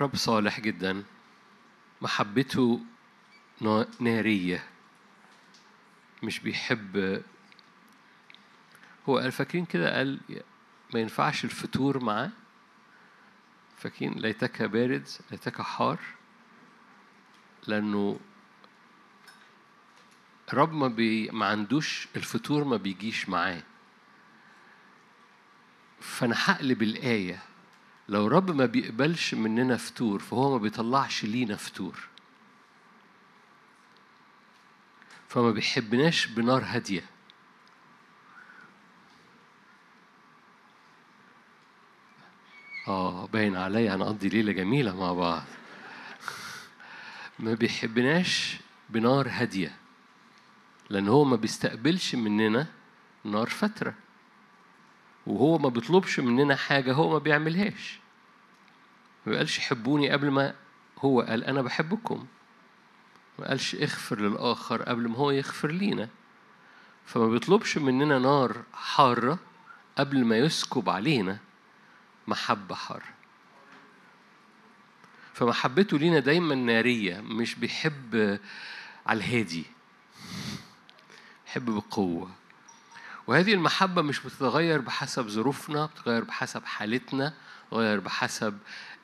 رب صالح جدا محبته نا- نارية مش بيحب. هو قال فاكرين كده قال ما ينفعش الفتور معاه؟ فاكرين ليتك بارد ليتك حار؟ لأنه رب ما, بي ما عندوش الفتور ما بيجيش معاه. فأنا هقلب الآية. لو رب ما بيقبلش مننا فتور فهو ما بيطلعش لينا فتور. فما بيحبناش بنار هادية. آه باين عليا هنقضي ليلة جميلة مع بعض. ما بيحبناش بنار هادية. لأن هو ما بيستقبلش مننا نار فترة. وهو ما بيطلبش مننا حاجة هو ما بيعملهاش. ما قالش حبوني قبل ما هو قال أنا بحبكم. ما قالش اغفر للآخر قبل ما هو يغفر لينا. فما بيطلبش مننا نار حارة قبل ما يسكب علينا محبة حارة. فمحبته لينا دايما نارية مش بيحب على الهادي. بيحب بقوة وهذه المحبة مش بتتغير بحسب ظروفنا بتتغير بحسب حالتنا بتتغير بحسب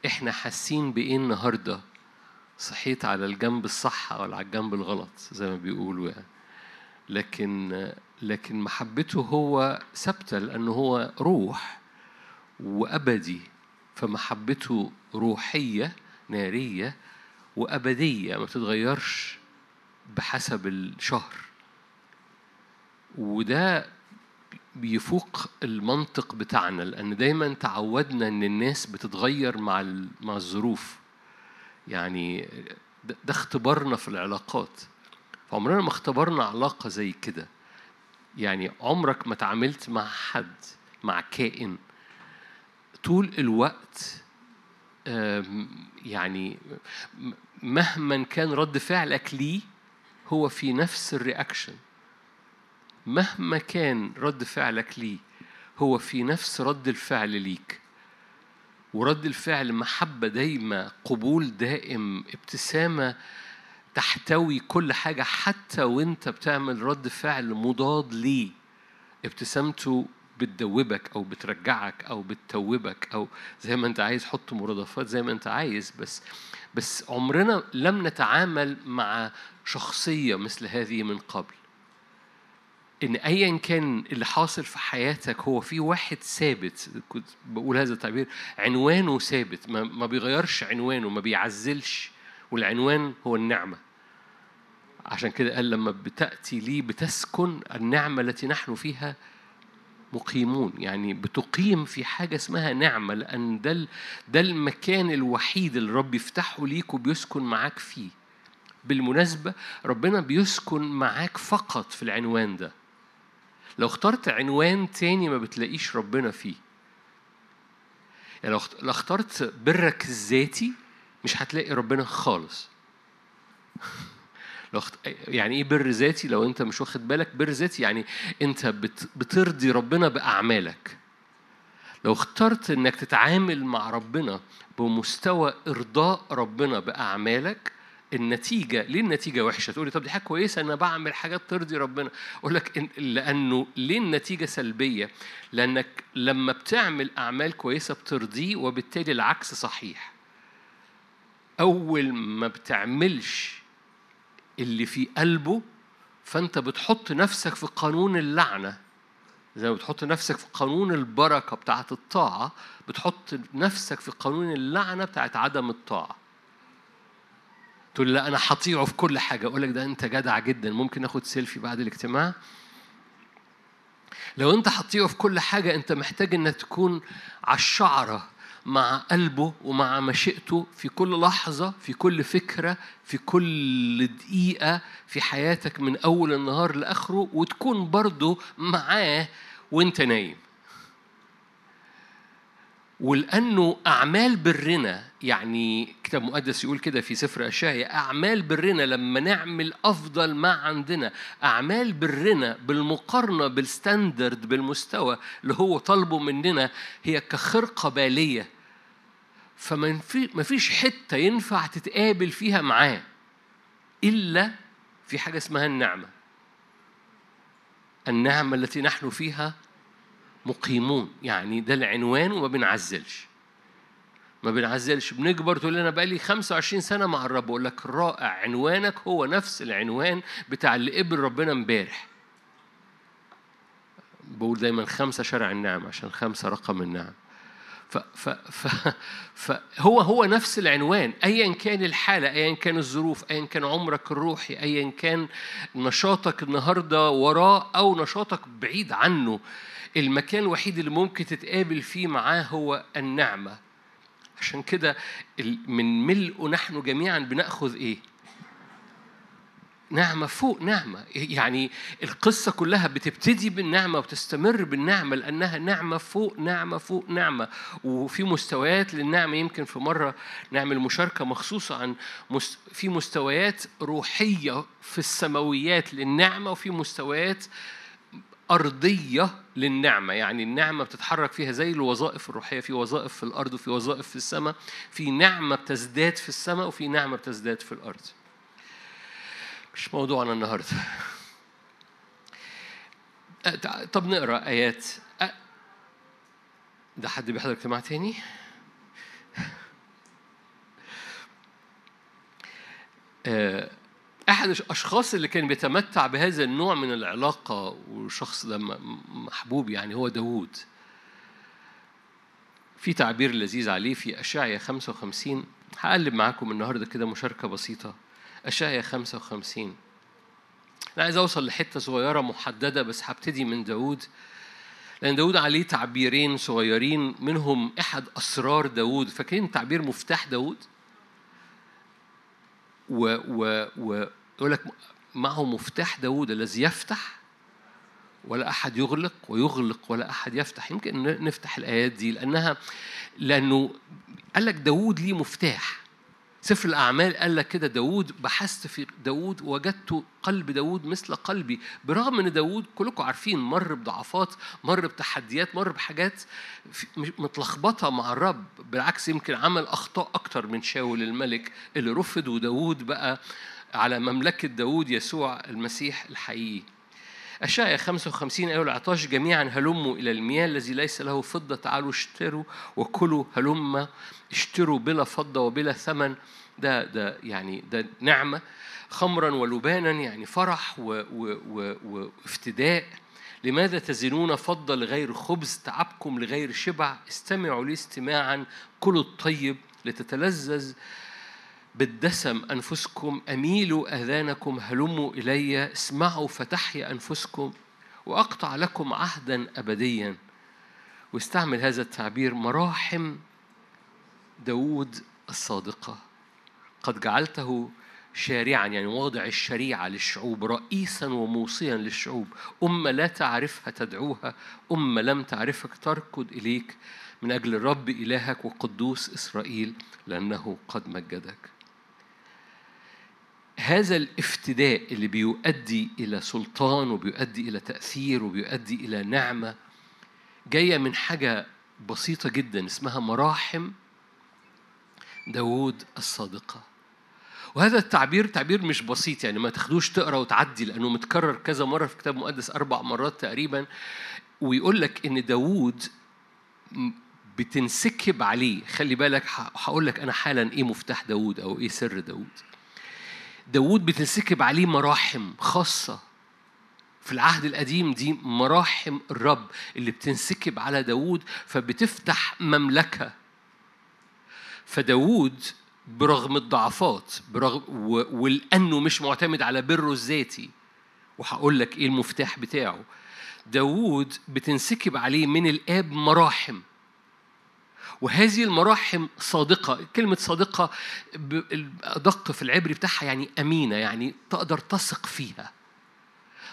إحنا حاسين بإيه النهارده. صحيت على الجنب الصح ولا على الجنب الغلط زي ما بيقولوا يعني. لكن لكن محبته هو ثابتة لأنه هو روح وأبدي. فمحبته روحية نارية وأبدية ما بتتغيرش بحسب الشهر. وده بيفوق المنطق بتاعنا لأن دايما تعودنا إن الناس بتتغير مع مع الظروف. يعني ده اختبارنا في العلاقات. فعمرنا ما اختبرنا علاقة زي كده. يعني عمرك ما تعاملت مع حد مع كائن. طول الوقت يعني مهما كان رد فعلك ليه هو في نفس الرياكشن. مهما كان رد فعلك ليه هو في نفس رد الفعل ليك. ورد الفعل محبة دايمة قبول دائم ابتسامة تحتوي كل حاجة حتى وانت بتعمل رد فعل مضاد ليه. ابتسامته بتدوبك أو بترجعك أو بتتوبك أو زي ما انت عايز حط مرادفات زي ما انت عايز بس بس عمرنا لم نتعامل مع شخصية مثل هذه من قبل. إن ايا كان اللي حاصل في حياتك هو في واحد ثابت كنت بقول هذا التعبير عنوانه ثابت ما, ما بيغيرش عنوانه ما بيعزلش والعنوان هو النعمة. عشان كده قال لما بتأتي لي بتسكن النعمة التي نحن فيها مقيمون. يعني بتقيم في حاجة اسمها نعمة لأن ده ده المكان الوحيد اللي الرب يفتحه ليك وبيسكن معاك فيه. بالمناسبة ربنا بيسكن معاك فقط في العنوان ده. لو اخترت عنوان تاني ما بتلاقيش ربنا فيه. يعني لو اخت- لو اخترت برك الذاتي مش هتلاقي ربنا خالص. يعني إيه بر ذاتي؟ لو أنت مش واخد بالك بر ذاتي يعني أنت بت... بترضي ربنا بأعمالك. لو اخترت إنك تتعامل مع ربنا بمستوى إرضاء ربنا بأعمالك النتيجة ليه النتيجة وحشة؟ تقولي طب دي حاجة كويسة ان أنا بعمل حاجات ترضي ربنا. أقول لك. لأنه ليه النتيجة سلبية؟ لأنك لما بتعمل أعمال كويسة بترضيه وبالتالي العكس صحيح. أول ما بتعملش اللي في قلبه فأنت بتحط نفسك في قانون اللعنة. زي ما بتحط نفسك في قانون البركة بتاعة الطاعة بتحط نفسك في قانون اللعنة بتاعة عدم الطاعة. تقول لا أنا هطيعه في كل حاجة. أقول لك ده أنت جدع جدا. ممكن ناخد سيلفي بعد الاجتماع؟ لو أنت هتطيعه في كل حاجة أنت محتاج إنك تكون على الشعرة مع قلبه ومع مشيئته في كل لحظة في كل فكرة في كل دقيقة في حياتك من أول النهار لآخره وتكون برضه معاه وأنت نايم. ولأنه أعمال برنا يعني كتاب مقدس يقول كده في سفر أشعيا أعمال برنا لما نعمل أفضل ما عندنا أعمال برنا بالمقارنة بالستاندرد بالمستوى اللي هو طالبه مننا هي كخرقة بالية. فما في ما فيش حتة ينفع تتقابل فيها معاه إلا في حاجة اسمها النعمة. النعمة التي نحن فيها مقيمون. يعني ده العنوان وما بنعزلش. ما بنعزلش. بنكبر تقول أنا بقالي 25 سنة مع الرب أقول لك رائع. عنوانك هو نفس العنوان بتاع اللي قبل ربنا امبارح. بقول دايما خمسة شرع النعم عشان خمسة رقم النعم. ف ف ف فهو هو نفس العنوان. ايا كان الحالة ايا كان الظروف ايا كان عمرك الروحي ايا كان نشاطك النهارده وراه أو نشاطك بعيد عنه. المكان الوحيد اللي ممكن تتقابل فيه معاه هو النعمة. عشان كده من ملء نحن جميعا بنأخذ إيه؟ نعمة فوق نعمة. يعني القصة كلها بتبتدي بالنعمة وتستمر بالنعمة لأنها نعمة فوق نعمة فوق نعمة. وفي مستويات للنعمة يمكن في مرة نعمل مشاركة مخصوصة عن. في مستويات روحية في السماويات للنعمة وفي مستويات أرضية للنعمة يعني النعمة بتتحرك فيها زي الوظائف الروحية في وظائف في الأرض وفي وظائف في السماء في نعمة بتزداد في السماء وفي نعمة بتزداد في الأرض. مش موضوعنا النهارده. طب نقرأ آيات. ده حد بيحضر اجتماع تاني؟ أحد الأشخاص اللي كان بيتمتع بهذا النوع من العلاقة والشخص ده محبوب يعني هو داوود. في تعبير لذيذ عليه في اشعيا 55 هقلب معاكم النهارده كده مشاركة بسيطة. أشعيا 55 أنا عايز أوصل لحتة صغيرة محددة بس هبتدي من داود لأن داود عليه تعبيرين صغيرين منهم أحد أسرار داود فاكرين تعبير مفتاح داود و و و يقول لك معه مفتاح داود الذي يفتح ولا أحد يغلق ويغلق ولا أحد يفتح. يمكن نفتح الآيات دي لأنها لأنه قال لك داود ليه مفتاح. سفر الأعمال قال لك كده داود بحثت في داود وجدت قلب داود مثل قلبي. برغم أن داود كلكم عارفين مر بضعفات مر بتحديات مر بحاجات متلخبطة مع الرب. بالعكس يمكن عمل أخطاء أكتر من شاول الملك اللي رفض وداود بقى على مملكة داود يسوع المسيح الحقيقي. أشعيا 55 أيها العطاش جميعا هلموا إلى المياه الذي ليس له فضة تعالوا اشتروا وكلوا هلم اشتروا بلا فضة وبلا ثمن. ده ده يعني ده نعمة. خمرا ولبانا يعني فرح وافتداء. لماذا تزنون فضة لغير خبز تعبكم لغير شبع؟ استمعوا لي استماعا. كلوا الطيب لتتلذذ بالدسم أنفسكم أميلوا أذانكم هلموا إلي اسمعوا فتحيا أنفسكم وأقطع لكم عهدا أبديا. واستعمل هذا التعبير مراحم داود الصادقة. قد جعلته شارعا يعني واضع الشريعة للشعوب رئيسا وموصيا للشعوب. أمة لا تعرفها تدعوها أمة لم تعرفك تركض إليك. من أجل الرب إلهك وقدوس إسرائيل لأنه قد مجدك. هذا الافتداء اللي بيؤدي إلى سلطان وبيؤدي إلى تأثير وبيؤدي إلى نعمة جاية من حاجة بسيطة جدا اسمها مراحم داوود الصادقة. وهذا التعبير تعبير مش بسيط يعني ما تاخدوش تقرأ وتعدي لأنه متكرر كذا مرة في كتاب مقدس أربع مرات تقريبا. ويقول لك إن داوود بتنسكب عليه. خلي بالك هقول لك أنا حالا إيه مفتاح داوود أو إيه سر داوود. داود بتنسكب عليه مراحم خاصة. في العهد القديم دي مراحم الرب اللي بتنسكب على داود فبتفتح مملكة. فداود برغم الضعفات برغم ولأنه مش معتمد على بره الذاتي. وهقول لك إيه المفتاح بتاعه. داود بتنسكب عليه من الآب مراحم. وهذه المراحم صادقة. كلمة صادقة أدق في العبري بتاعها يعني أمينة يعني تقدر تثق فيها.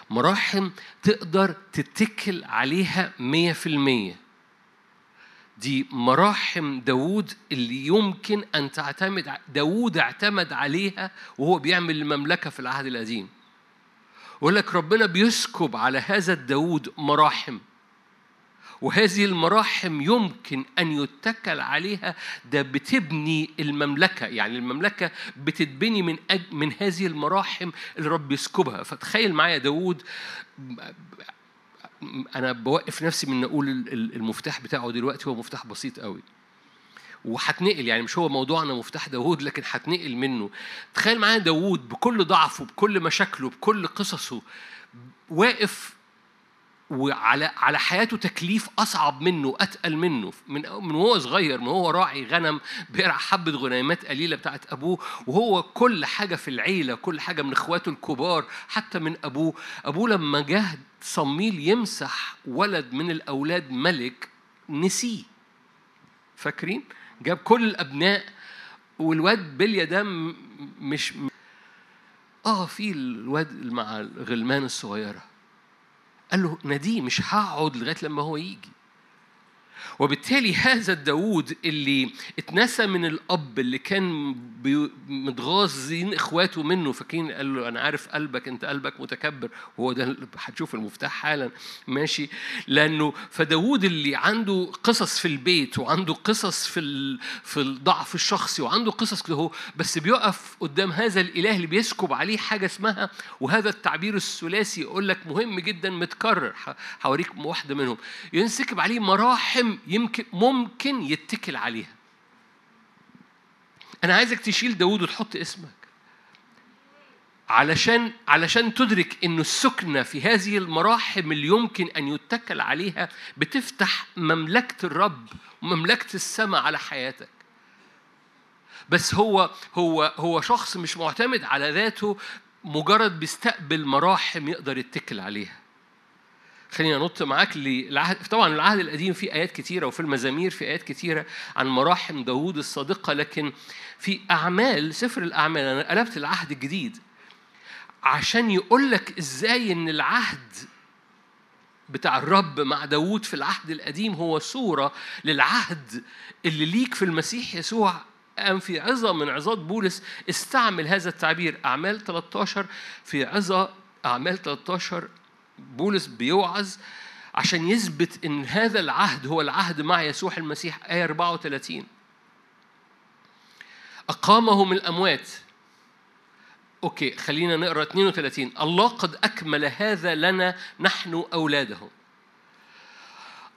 مراحم تقدر تتكل عليها مية في المية. دي مراحم داود اللي يمكن أن تعتمد داود اعتمد عليها وهو بيعمل المملكة في العهد القديم. يقول لك ربنا بيسكب على هذا الداود مراحم. وهذه المراحم يمكن أن يتكل عليها ده بتبني المملكة. يعني المملكة بتتبني من أج... من هذه المراحم اللي رب يسكبها. فتخيل معايا داود أنا بوقف نفسي من أقول المفتاح بتاعه دلوقتي هو مفتاح بسيط قوي. وهتنقل يعني مش هو موضوعنا مفتاح داوود لكن هتنقل منه. تخيل معايا داوود بكل ضعفه بكل مشاكله بكل قصصه واقف وعلى على حياته تكليف أصعب منه أتقل منه. من من وهو صغير من هو راعي غنم بيرعى حبة غنيمات قليلة بتاعت أبوه وهو كل حاجة في العيلة كل حاجة من إخواته الكبار حتى من أبوه. أبوه لما جه صميل يمسح ولد من الأولاد ملك نسيه. فاكرين؟ جاب كل الأبناء والواد بليا ده مش آه في الواد مع الغلمان الصغيرة. قال له ناديه مش هقعد لغاية لما هو يجي. وبالتالي هذا الداود اللي اتنسى من الأب اللي كان متغاظين إخواته منه فاكرين قال له أنا عارف قلبك أنت قلبك متكبر. وهو ده هتشوف المفتاح حالا. ماشي. لأنه فداود اللي عنده قصص في البيت وعنده قصص في في الضعف الشخصي وعنده قصص كده بس بيقف قدام هذا الإله اللي بيسكب عليه حاجة اسمها وهذا التعبير الثلاثي يقول لك مهم جدا متكرر هوريك واحدة منهم. ينسكب عليه مراحم يمكن ممكن يتكل عليها أنا عايزك تشيل داود وتحط اسمك علشان علشان تدرك انه السكنة في هذه المراحم اللي يمكن أن يتكل عليها بتفتح مملكة الرب ومملكة السماء على حياتك. بس هو هو هو شخص مش معتمد على ذاته مجرد بيستقبل مراحم يقدر يتكل عليها. خلينا نط معاك للعهد طبعا العهد القديم فيه آيات كتيرة وفي المزامير في آيات كتيرة عن مراحم داوود الصادقة لكن في أعمال سفر الأعمال أنا قلبت العهد الجديد عشان يقول لك إزاي إن العهد بتاع الرب مع داوود في العهد القديم هو صورة للعهد اللي ليك في المسيح يسوع قام في عظة من عظات بولس استعمل هذا التعبير. أعمال 13 في عظة أعمال 13 بولس بيوعظ عشان يثبت إن هذا العهد هو العهد مع يسوع المسيح آية 34 أقامه من الأموات. أوكي خلينا نقرأ 32 الله قد أكمل هذا لنا نحن أولاده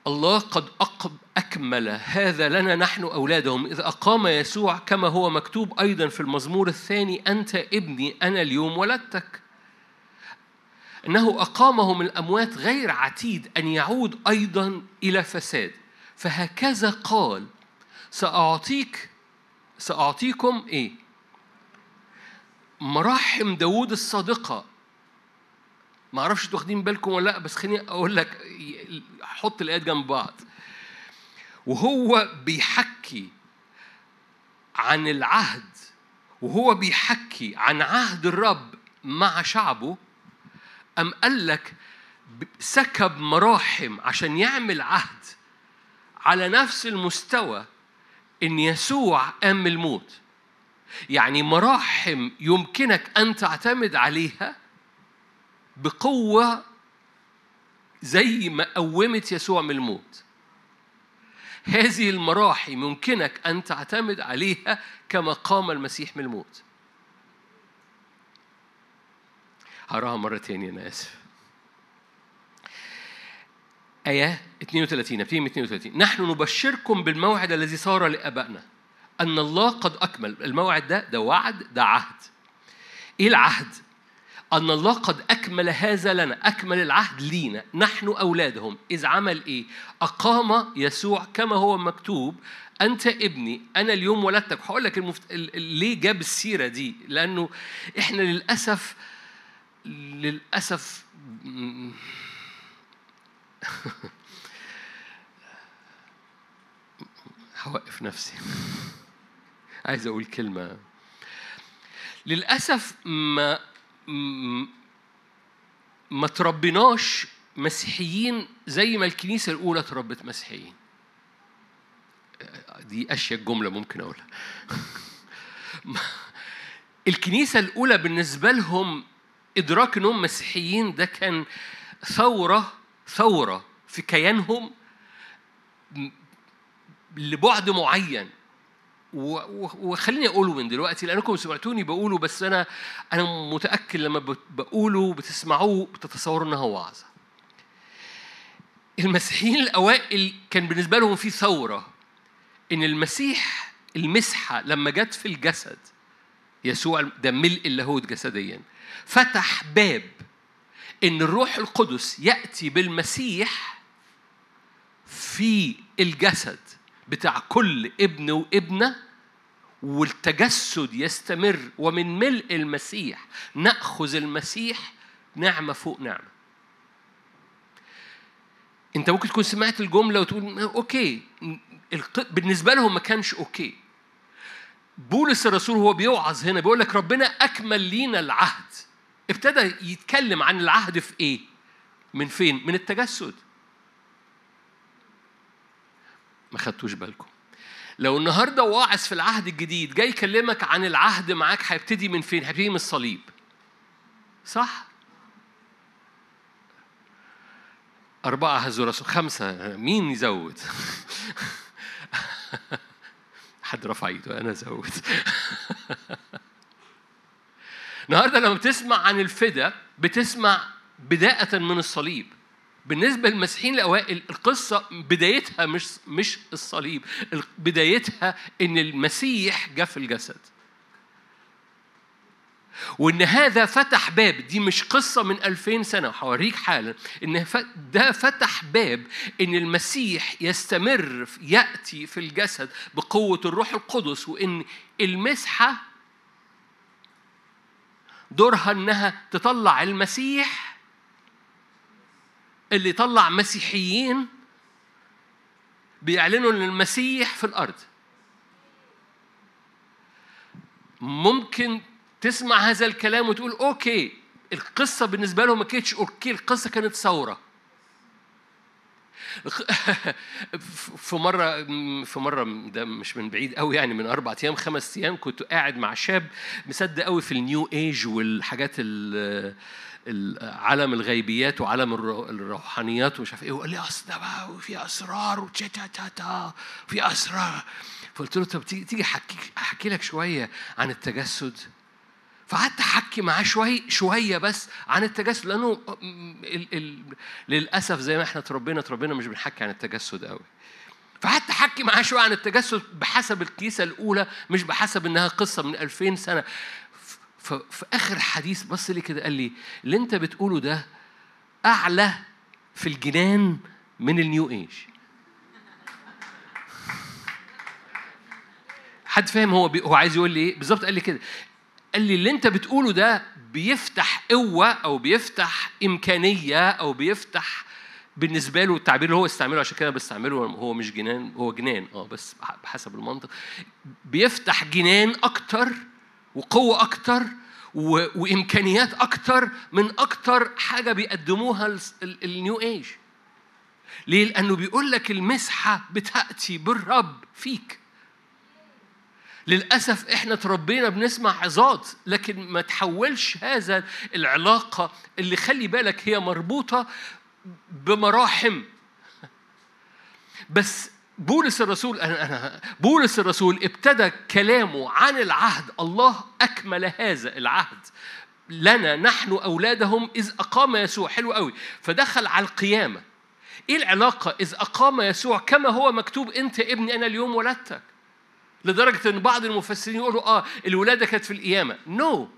الله قد أكمل هذا لنا نحن أولادهم. إذ أقام يسوع كما هو مكتوب أيضا في المزمور الثاني أنت ابني أنا اليوم ولدتك. إنه أقامه من الأموات غير عتيد أن يعود أيضا إلى فساد. فهكذا قال ساعطيك سأعطيكم إيه؟ مراحم داوود الصادقة. ما أعرفش أنتوا واخدين بالكم ولا لأ بس خليني أقول لك حط الآيات جنب بعض. وهو بيحكي عن العهد وهو بيحكي عن عهد الرب مع شعبه أم قال لك سكب مراحم عشان يعمل عهد على نفس المستوى إن يسوع قام الموت. يعني مراحم يمكنك أن تعتمد عليها بقوة زي ما قومت يسوع من الموت. هذه المراحم يمكنك أن تعتمد عليها كما قام المسيح من الموت. هقراها مرة تانية أنا آسف. آية 32 نبتدي من 32 نحن نبشركم بالموعد الذي صار لآبائنا أن الله قد أكمل. الموعد ده ده وعد ده عهد. إيه العهد؟ أن الله قد أكمل هذا لنا أكمل العهد لينا. نحن أولادهم. إذ عمل إيه؟ أقام يسوع كما هو مكتوب أنت ابني أنا اليوم ولدتك. هقول لك المفت... ليه جاب السيرة دي؟ لأنه إحنا للأسف للأسف هوقف نفسي. عايز أقول كلمة. للأسف ما ما تربيناش مسيحيين زي ما الكنيسة الأولى تربت مسيحيين. دي أشياء جملة ممكن أقولها. الكنيسة الأولى بالنسبة لهم إدراك إنهم مسيحيين ده كان ثورة ثورة في كيانهم لبعد معين وخليني أقوله من دلوقتي لأنكم سمعتوني بقوله بس أنا أنا متأكد لما بقوله بتسمعوه بتتصوروا إنها وعظه. المسيحيين الأوائل كان بالنسبة لهم في ثورة إن المسيح المسحة لما جت في الجسد يسوع ده ملء اللاهوت جسديا فتح باب إن الروح القدس يأتي بالمسيح في الجسد بتاع كل ابن وابنة والتجسد يستمر. ومن ملء المسيح نأخذ المسيح نعمة فوق نعمة. أنت ممكن تكون سمعت الجملة وتقول okay. بالنسبة لهم ما كانش okay. بولس الرسول هو بيوعظ هنا بيقول لك ربنا أكمل لينا العهد. ابتدى يتكلم عن العهد في إيه؟ من فين؟ من التجسد. ما خدتوش بالكم. لو النهارده واعظ في العهد الجديد جاي يكلمك عن العهد معاك هيبتدي من فين؟ هيبتدي من الصليب. صح؟ أربعة هزوا راسه خمسة مين يزود؟ حد رفع ايده أنا زود. النهارده لما بتسمع عن الفدا بتسمع بداية من الصليب. بالنسبة للمسيحيين الأوائل القصة بدايتها مش مش الصليب بدايتها إن المسيح جاء في الجسد. وإن هذا فتح باب دي مش قصة من ألفين سنة هوريك حالا إن ده فتح باب إن المسيح يستمر يأتي في الجسد بقوة الروح القدس وإن المسحة دورها إنها تطلع المسيح اللي طلع مسيحيين بيعلنوا إن المسيح في الأرض. ممكن تسمع هذا الكلام وتقول okay القصة بالنسبة لهم ما كانتش okay القصة كانت ثورة. في مرة في مرة ده مش من بعيد قوي يعني من أربع أيام خمس أيام كنت قاعد مع شاب مصدق قوي في النيو إيج والحاجات عالم الغيبيات وعالم الروحانيات ومش عارف إيه وقال لي اصل ده بقى وفي أسرار وتشا تا تا في أسرار. فقلت له طب تيجي تيجي أحكي لك شوية عن التجسد فقعدت أحكي معاه شوية شوية بس عن التجسد لأنه ال ال للأسف زي ما إحنا تربينا تربينا مش بنحكي عن التجسد قوي فقعدت أحكي معاه شوية عن التجسد بحسب الكنيسه الأولى مش بحسب إنها قصة من 2000 سنة. ففي آخر حديث بص لي كده قال لي اللي أنت بتقوله ده أعلى في الجنان من النيو إيج. حد فاهم هو بي... هو عايز يقول لي إيه؟ بالظبط قال لي كده. قال لي اللي انت بتقوله ده بيفتح قوة أو بيفتح إمكانية أو بيفتح بالنسبة له التعبير اللي هو استعمله عشان كده بستعمله هو مش جنان هو جنان آه بس بحسب المنطق. بيفتح جنان أكتر وقوة أكتر وإمكانيات أكتر من أكتر حاجة بيقدموها النيو ايج ليه؟ لأنه بيقول لك المسحة بتأتي بالرب فيك. للأسف إحنا تربينا بنسمع عظات لكن ما تحولش هذا العلاقة اللي خلي بالك هي مربوطة بمراحم. بس بولس الرسول أنا أنا بولس الرسول ابتدى كلامه عن العهد الله أكمل هذا العهد. لنا نحن أولادهم إذ أقام يسوع حلو قوي فدخل على القيامة. إيه العلاقة إذ أقام يسوع؟ كما هو مكتوب أنت ابني أنا اليوم ولدتك. لدرجة إن بعض المفسرين يقولوا آه الولادة كانت في القيامة نو no.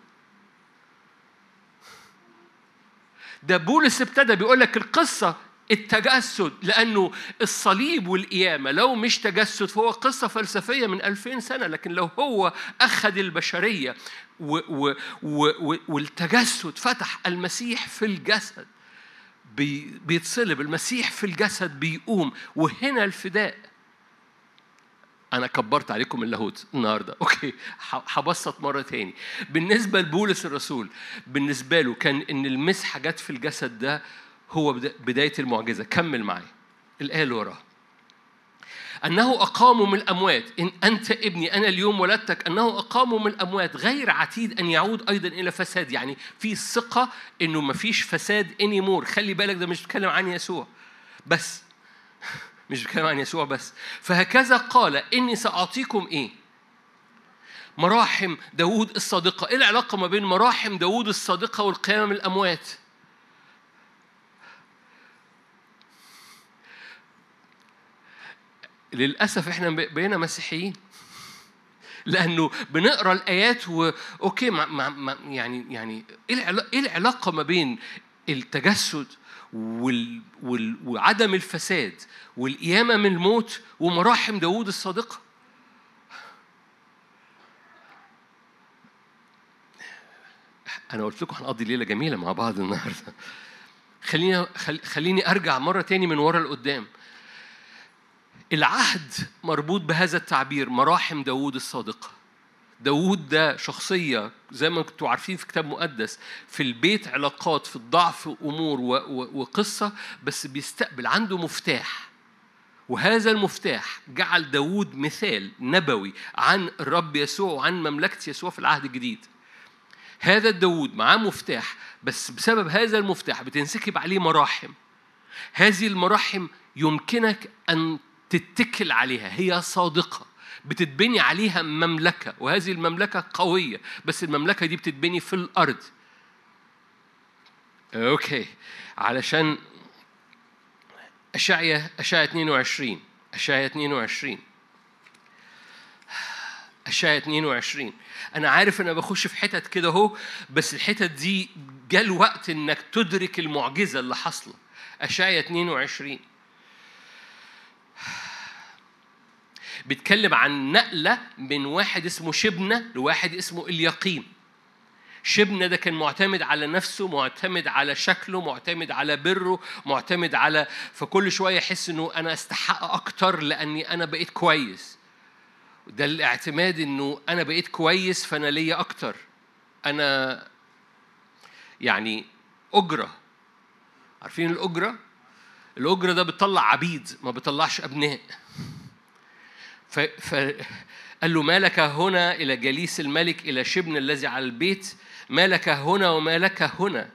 ده بولس ابتدى بيقول لك القصة التجسد لأنه الصليب والقيامة لو مش تجسد فهو قصة فلسفية من ألفين سنة لكن لو هو أخذ البشرية و و و والتجسد فتح المسيح في الجسد بي بيتصلب المسيح في الجسد بيقوم وهنا الفداء أنا كبرت عليكم اللاهوت النهاردة. okay. هبسط مرة تاني. بالنسبة لبولس الرسول بالنسبة له كان إن المسحة جت في الجسد ده هو بداية المعجزة. كمل معي الآية اللي وراها. أنه أقاموا من الأموات. إن أنت ابني أنا اليوم ولدتك. أنه أقاموا من الأموات. غير عتيد أن يعود أيضا إلى فساد. يعني في ثقة إنه ما فيش فساد anymore خلي بالك ده مش بتكلم عن يسوع. بس مش بيتكلم عن يسوع بس. فهكذا قال إني سأعطيكم إيه؟ مراحم داوود الصادقة. إيه العلاقة ما بين مراحم داوود الصادقة والقيامة من الأموات للأسف إحنا بقينا مسيحيين. لأنه بنقرأ الآيات و أوكي ما ما يعني يعني إيه, إيه العلاقة ما بين التجسد وال... وال... وعدم الفساد والقيامة من الموت ومراحم داوود الصادقة. أنا قلت لكم هنقضي ليلة جميلة مع بعض النهاردة. خليني خليني أرجع مرة تاني من ورا لقدام. العهد مربوط بهذا التعبير مراحم داوود الصادقة. داوود ده شخصية زي ما كنتوا عارفين في كتاب مقدس في البيت علاقات في الضعف أمور وقصة بس بيستقبل عنده مفتاح. وهذا المفتاح جعل داوود مثال نبوي عن الرب يسوع وعن مملكة يسوع في العهد الجديد. هذا داوود معاه مفتاح بس بسبب هذا المفتاح بتنسكب عليه مراحم. هذه المراحم يمكنك أن تتكل عليها هي صادقة. بتتبني عليها مملكة وهذه المملكة قوية بس المملكة دي بتتبني في الأرض. أوكي. علشان أشعية أشعية 22 أشعية 22 أشعية 22 أنا عارف أنا بخش في حتت كده أهو بس الحتت دي جاء الوقت إنك تدرك المعجزة اللي حاصلة. أشعية 22 بيتكلم عن نقلة من واحد اسمه شبنة لواحد اسمه اليقين. شبنة ده كان معتمد على نفسه معتمد على شكله معتمد على بره معتمد على فكل شوية يحس إنه أنا أستحق أكتر لأني أنا بقيت كويس. ده الاعتماد إنه أنا بقيت كويس فأنا ليا أكتر. أنا يعني أجرة. عارفين الأجرة؟ الأجرة ده بتطلع عبيد ما بتطلعش أبناء. فقال له ما لك هنا إلى جليس الملك إلى شبن الذي على البيت؟ ما لك هنا وما لك هنا؟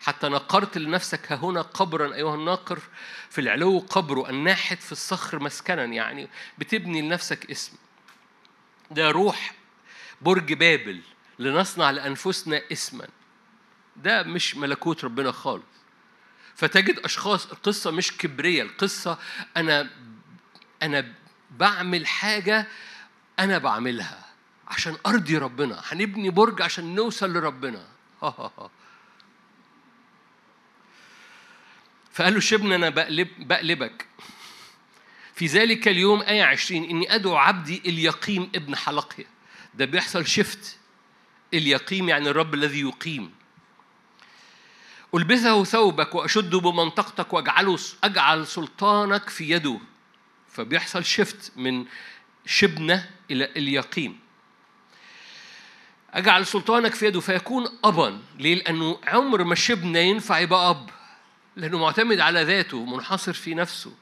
حتى نقرت لنفسك هنا قبرا أيها الناقر في العلو قبره الناحت في الصخر مسكنا. يعني بتبني لنفسك اسم. ده روح برج بابل لنصنع لأنفسنا اسما. ده مش ملكوت ربنا خالص. فتجد أشخاص القصة مش كبرية القصة أنا أنا بعمل حاجة أنا بعملها عشان أرضي ربنا هنبني برج عشان نوصل لربنا. فقال له شبنا أنا بقلب بقلبك. في ذلك اليوم آية عشرين إني أدعو عبدي إليقيم ابن حلقيا ده بيحصل شفت إليقيم يعني الرب الذي يقيم. ألبسه ثوبك وأشده بمنطقتك وأجعله أجعل سلطانك في يده. فبيحصل شفت من شبنة إلى اليقين. أجعل سلطانك في يده فيكون أبا ليه؟ لأنه عمر ما شبنة ينفع يبقى أب لأنه معتمد على ذاته منحصر في نفسه.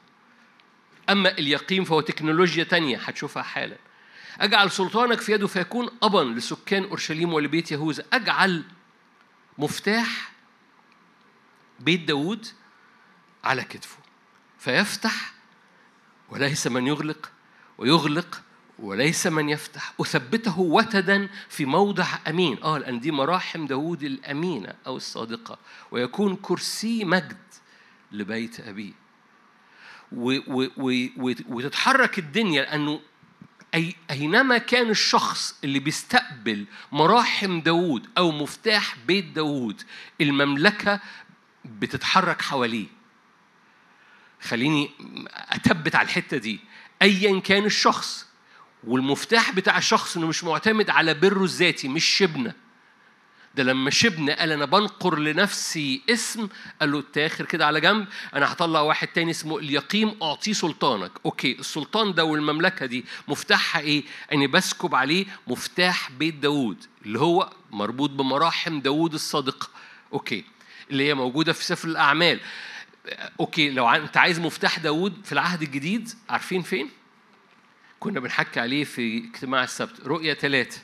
أما اليقين فهو تكنولوجيا تانية هتشوفها حالا. أجعل سلطانك في يده فيكون أبا لسكان أورشليم ولبيت يهوذا. أجعل مفتاح بيت داود على كتفه. فيفتح وليس من يغلق ويغلق وليس من يفتح. أثبته وتدا في موضع أمين. آه لأن دي مراحم داود الأمينة أو الصادقة. ويكون كرسي مجد لبيت أبيه. وتتحرك الدنيا لأنه أي أينما كان الشخص اللي بيستقبل مراحم داود أو مفتاح بيت داود المملكة بتتحرك حواليه. خليني أثبت على الحتة دي. أيا كان الشخص والمفتاح بتاع الشخص إنه مش معتمد على بره الذاتي مش شبنة ده لما شبنة قال أنا بنقر لنفسي اسم قال له تاخر كده على جنب أنا هطلع واحد تاني اسمه ألياقيم أعطيه سلطانك. okay السلطان ده والمملكة دي مفتاحها إيه؟ أني بسكب عليه مفتاح بيت داوود اللي هو مربوط بمراحم داوود الصادقة okay اللي هي موجودة في سفر الأعمال. okay لو أنت عايز مفتاح داوود في العهد الجديد عارفين فين؟ كنا بنحكي عليه في اجتماع السبت. رؤيا ثلاثة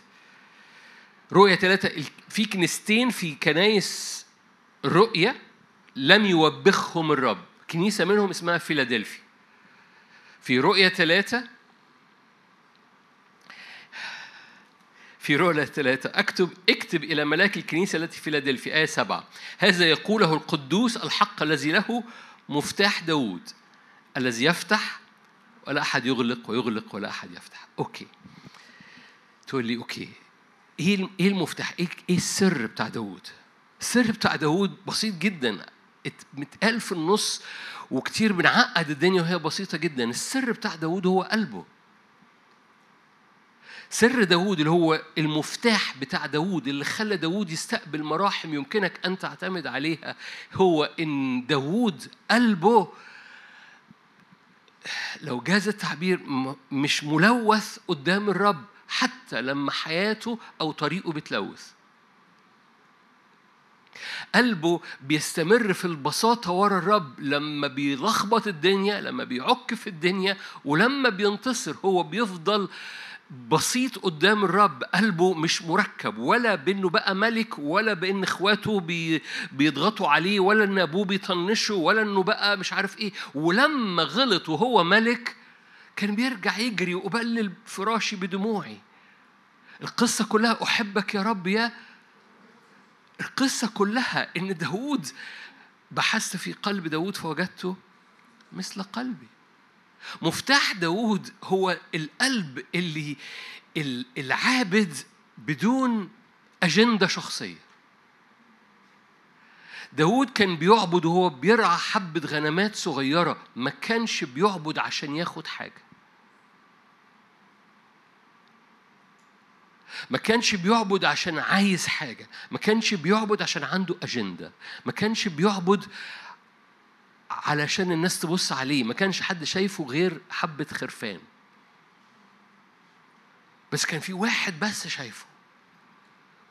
رؤية ثلاثة في كنيستين في كنايس رؤية لم يوبخهم الرب. كنيسة منهم اسمها فيلادلفيا في رؤية ثلاثة في رؤية ثلاثة أكتب اكتب إلى ملاك الكنيسة التي في فيلادلفيا. آية سبعة هذا يقوله القدوس الحق الذي له مفتاح داوود الذي يفتح ولا أحد يغلق ويغلق ولا أحد يفتح. okay. تقول لي أوكي. إيه إيه المفتاح؟ إيه إيه السر بتاع داوود؟ السر بتاع داوود بسيط جدا متقال في النص وكتير بنعقد الدنيا وهي بسيطة جدا. السر بتاع داوود هو قلبه. سر داوود اللي هو المفتاح بتاع داوود اللي خلى داوود يستقبل مراحم يمكنك أن تعتمد عليها هو إن داوود قلبه لو جاز التعبير مش ملوث قدام الرب حتى لما حياته أو طريقه بتلوث. قلبه بيستمر في البساطة ورا الرب لما بيلخبط الدنيا لما بيعك في الدنيا ولما بينتصر هو بيفضل بسيط قدام الرب قلبه مش مركب ولا بإنه بقى ملك ولا بإن إخواته بي بيضغطوا عليه ولا إن أبوه بيطنشه ولا إنه بقى مش عارف إيه. ولما غلط وهو ملك كان بيرجع يجري وأبلل فراشي بدموعي. القصة كلها أحبك يا رب يا القصة كلها إن داود بحثت في قلب داود فوجدته مثل قلبي. مفتاح داود هو القلب اللي العابد بدون أجندة شخصية. داود كان بيعبد وهو بيرعى حبة غنمات صغيرة ما كانش بيعبد عشان ياخد حاجة. ما كانش بيعبد عشان عايز حاجة ما كانش بيعبد عشان عنده أجندة ما كانش بيعبد علشان الناس تبص عليه. ما كانش حد شايفه غير حبة خرفان. بس كان في واحد بس شايفه.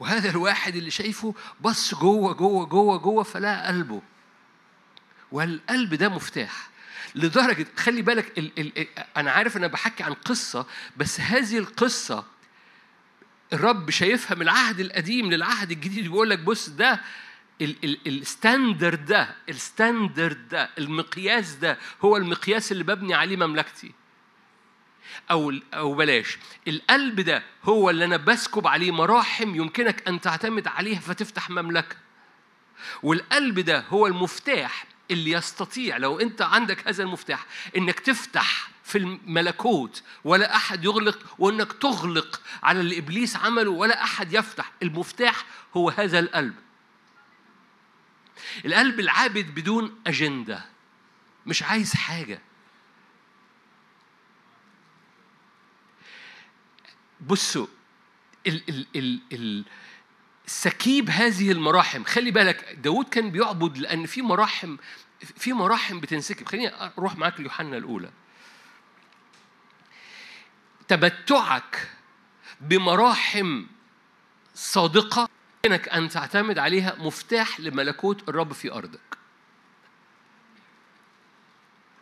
وهذا الواحد اللي شايفه بص جوه جوه جوه جوه فلقى قلبه. والقلب ده مفتاح. لدرجة خلي بالك ال ال أنا عارف أنا بحكي عن قصة بس هذه القصة الرب شايفها من العهد القديم للعهد الجديد. بيقول لك بص ده ال standard ده ال standard ده المقياس ده هو المقياس اللي ببني عليه مملكتي. أو أو بلاش. القلب ده هو اللي أنا بسكب عليه مراحم يمكنك أن تعتمد عليها فتفتح مملكة. والقلب ده هو المفتاح اللي يستطيع لو أنت عندك هذا المفتاح إنك تفتح في الملكوت ولا أحد يغلق وإنك تغلق على اللي إبليس عمله ولا أحد يفتح. المفتاح هو هذا القلب. القلب العابد بدون أجندة مش عايز حاجة. بصوا ال ال ال ال سكيب هذه المراحم. خلي بالك داود كان بيعبد لأن في مراحم في مراحم بتنسكب. خليني أروح معاك ليوحنا الأولى. تمتعك بمراحم صادقة إنك أن تعتمد عليها مفتاح لملكوت الرب في أرضك.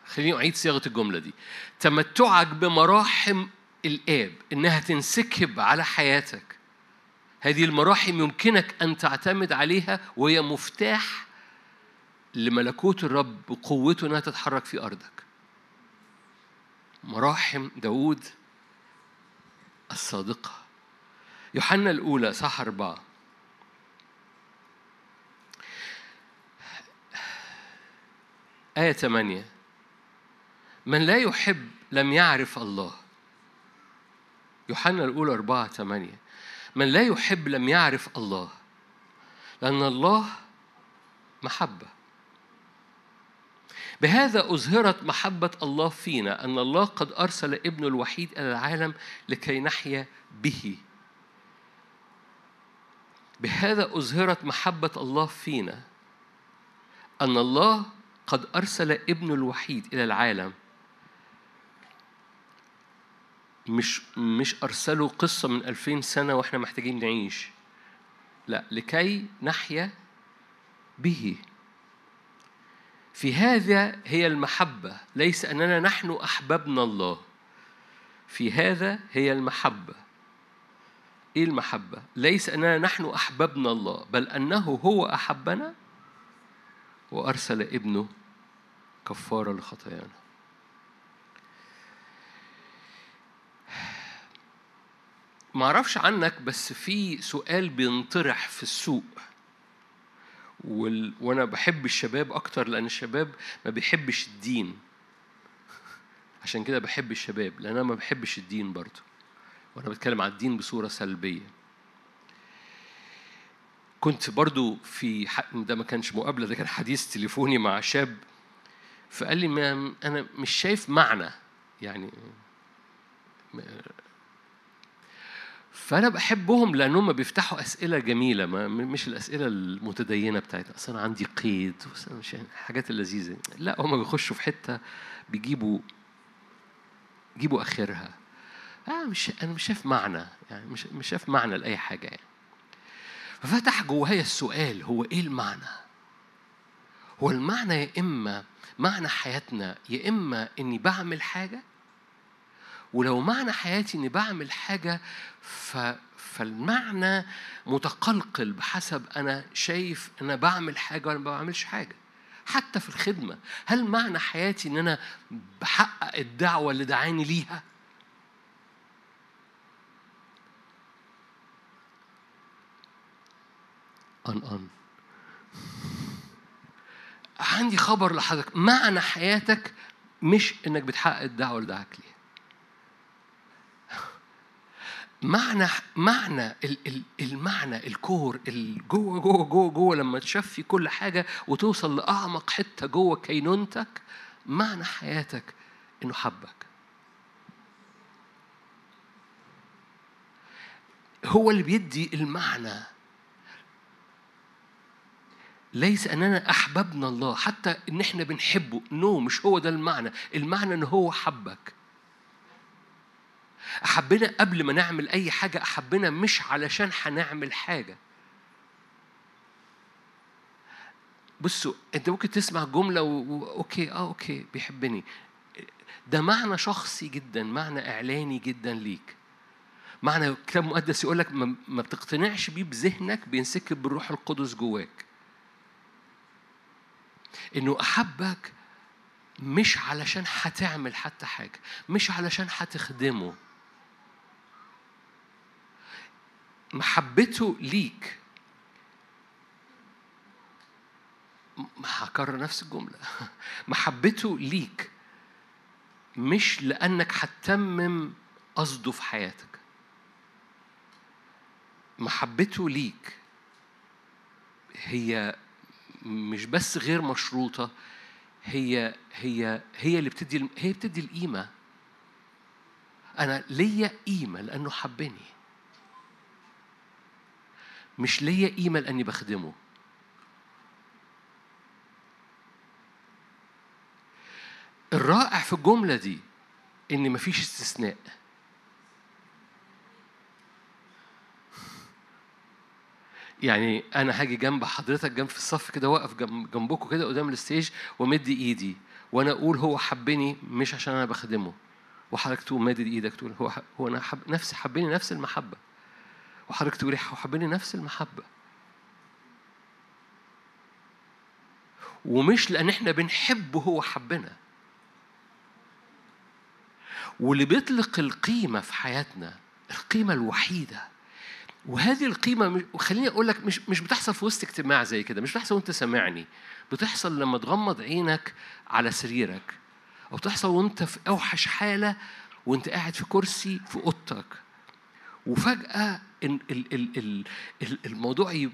خليني أعيد صياغة الجملة دي. تمتعك بمراحم الآب إنها تنسكب على حياتك. هذه المراحم يمكنك أن تعتمد عليها وهي مفتاح لملكوت الرب وقوته إنها تتحرك في أرضك. مراحم داود الصادقة. يوحنا الأولى صح أربعة. آية ثمانية من لا يحب لم يعرف الله. يوحنا الأولى أربعة ثمانية من لا يحب لم يعرف الله. لأن الله محبة. بهذا أظهرت محبة الله فينا أن الله قد أرسل ابنه الوحيد إلى العالم لكي نحيا به. بهذا أظهرت محبة الله فينا أن الله قد أرسل ابنه الوحيد إلى العالم. مش مش أرسلوا قصة من ألفين سنة وإحنا محتاجين نعيش. لا لكي نحيا به. في هذا هي المحبة ليس أننا نحن أحببنا الله. في هذا هي المحبة. إيه المحبة؟ ليس أننا نحن أحببنا الله بل أنه هو أحبنا وأرسل ابنه كفارة لخطايانا يعني. ما أعرفش عنك بس في سؤال بينطرح في السوق. وال... وأنا بحب الشباب أكتر لأن الشباب ما بيحبش الدين. عشان كده بحب الشباب لأن أنا ما بحبش الدين برضه. وأنا بتكلم عن الدين بصورة سلبية. كنت برضو في ده ما كانش مقابلة ده كان حديث تليفوني مع شاب فقال لي ما أنا مش شايف معنى يعني فأنا بحبهم لأنهم بيفتحوا أسئلة جميلة ما مش الأسئلة المتدينة بتاعتنا أصل أنا عندي قيد مش الحاجات اللذيذة. لا هم بيخشوا في حتة بيجيبوا جيبوا آخرها. آه مش أنا مش شايف معنى يعني مش مش شايف معنى لأي حاجة يعني. ففتح جوايا السؤال هو إيه المعنى؟ هو المعنى يا إما معنى حياتنا يا إما إني بعمل حاجة. ولو معنى حياتي إني بعمل حاجة ف فالمعنى متقلقل بحسب أنا شايف أنا بعمل حاجة ولا ما بعملش حاجة. حتى في الخدمة هل معنى حياتي إن أنا بحقق الدعوة اللي دعاني ليها؟ ان ان عندي خبر لحضرتك. معنى حياتك مش إنك بتحقق الدعوة اللي دعاك ليها. معنى معنى المعنى الكور جوه جوه جوه جوه لما تشفي كل حاجة وتوصل لأعمق حتة جوه كينونتك معنى حياتك إنه حبك. هو اللي بيدي المعنى ليس أننا أحببنا الله حتى إن إحنا بنحبه. no no, مش هو ده المعنى. المعنى إن هو حبك. أحبنا قبل ما نعمل أي حاجة أحبنا مش علشان هنعمل حاجة. بصوا أنت ممكن تسمع جملة. okay أه okay بيحبني. ده معنى شخصي جدا معنى إعلاني جدا ليك. معنى الكتاب المقدس يقول لك ما بتقتنعش بيه بذهنك بينسكب بالروح القدس جواك. إنه أحبك مش علشان هتعمل حتى حاجة مش علشان هتخدمه. محبته ليك. هكرر نفس الجملة. محبته ليك مش لأنك هتتمم قصده في حياتك. محبته ليك هي مش بس غير مشروطة هي هي هي اللي بتدي هي بتدي القيمة. أنا ليا قيمة لأنه حبني. مش ليا قيمة لأني بخدمه. الرائع في الجملة دي إن مفيش استثناء. يعني أنا هاجي جنب حضرتك جنب في الصف كده واقف جنب جنبكم كده قدام الستيج ومد إيدي وأنا أقول هو حبني مش عشان أنا بخدمه. وحضرتك تقوم مادد إيدك تقول هو هو أنا حب نفسي حبني نفس المحبة. وحضرتك تقولي حبني نفس المحبة. ومش لأن إحنا بنحبه هو حبنا. واللي بيطلق القيمة في حياتنا القيمة الوحيدة وهذه القيمة خليني أقول لك مش مش بتحصل في وسط اجتماع زي كده مش بتحصل وأنت سامعني. بتحصل لما تغمض عينك على سريرك أو بتحصل وأنت في أوحش حالة وأنت قاعد في كرسي في أوضتك. وفجأة الموضوع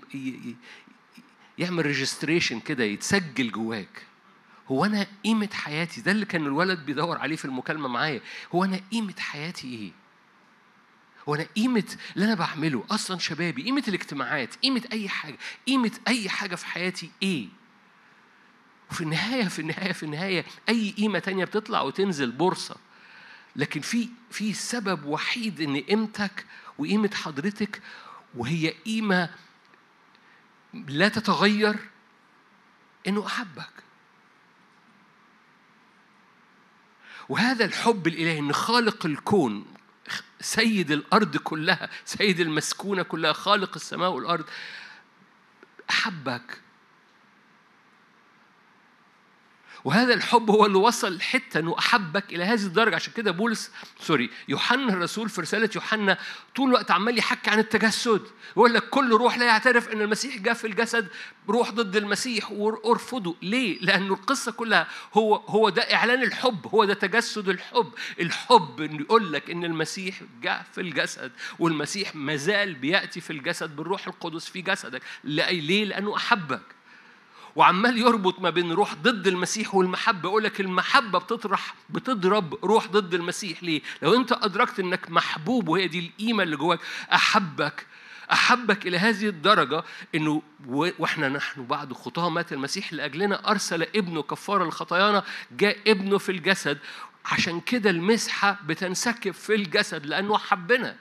يعمل ريجستريشن كده يتسجل جواك. هو أنا قيمة حياتي ده اللي كان الولد بيدور عليه في المكالمة معايا. هو أنا قيمة حياتي إيه؟ هو أنا قيمة اللي أنا بعمله أصلا شبابي قيمة الاجتماعات قيمة أي حاجة قيمة أي حاجة في حياتي إيه؟ وفي النهاية في النهاية في النهاية أي قيمة تانية بتطلع وتنزل بورصة. لكن في في سبب وحيد إن قيمتك وقيمة حضرتك وهي قيمة لا تتغير إنه أحبك. وهذا الحب الإلهي إن خالق الكون سيد الأرض كلها سيد المسكونة كلها خالق السماء والأرض. أحبك. وهذا الحب هو اللي وصل الحتة إنه أحبك إلى هذه الدرجة. عشان كده بولس سوري يوحنا الرسول في رسالة يوحنا طول الوقت عمال يحكي عن التجسد. يقول لك كل روح لا يعترف إن المسيح جاء في الجسد روح ضد المسيح وارفضه ليه؟ لأنه القصة كلها هو هو ده إعلان الحب هو ده تجسد الحب. الحب إنه يقول لك إن المسيح جاء في الجسد والمسيح مازال بيأتي في الجسد بالروح القدس في جسدك. ليه؟ لأنه أحبك. وعمال يربط ما بين روح ضد المسيح والمحبة. يقول لك المحبة بتطرح بتضرب روح ضد المسيح. ليه؟ لو أنت أدركت إنك محبوب وهي دي القيمة اللي جواك أحبك أحبك إلى هذه الدرجة إنه وإحنا نحن بعد خطاه مات المسيح لأجلنا أرسل ابنه كفارة لخطايانا جاء ابنه في الجسد. عشان كده المسحة بتنسكب في الجسد لأنه حبنا.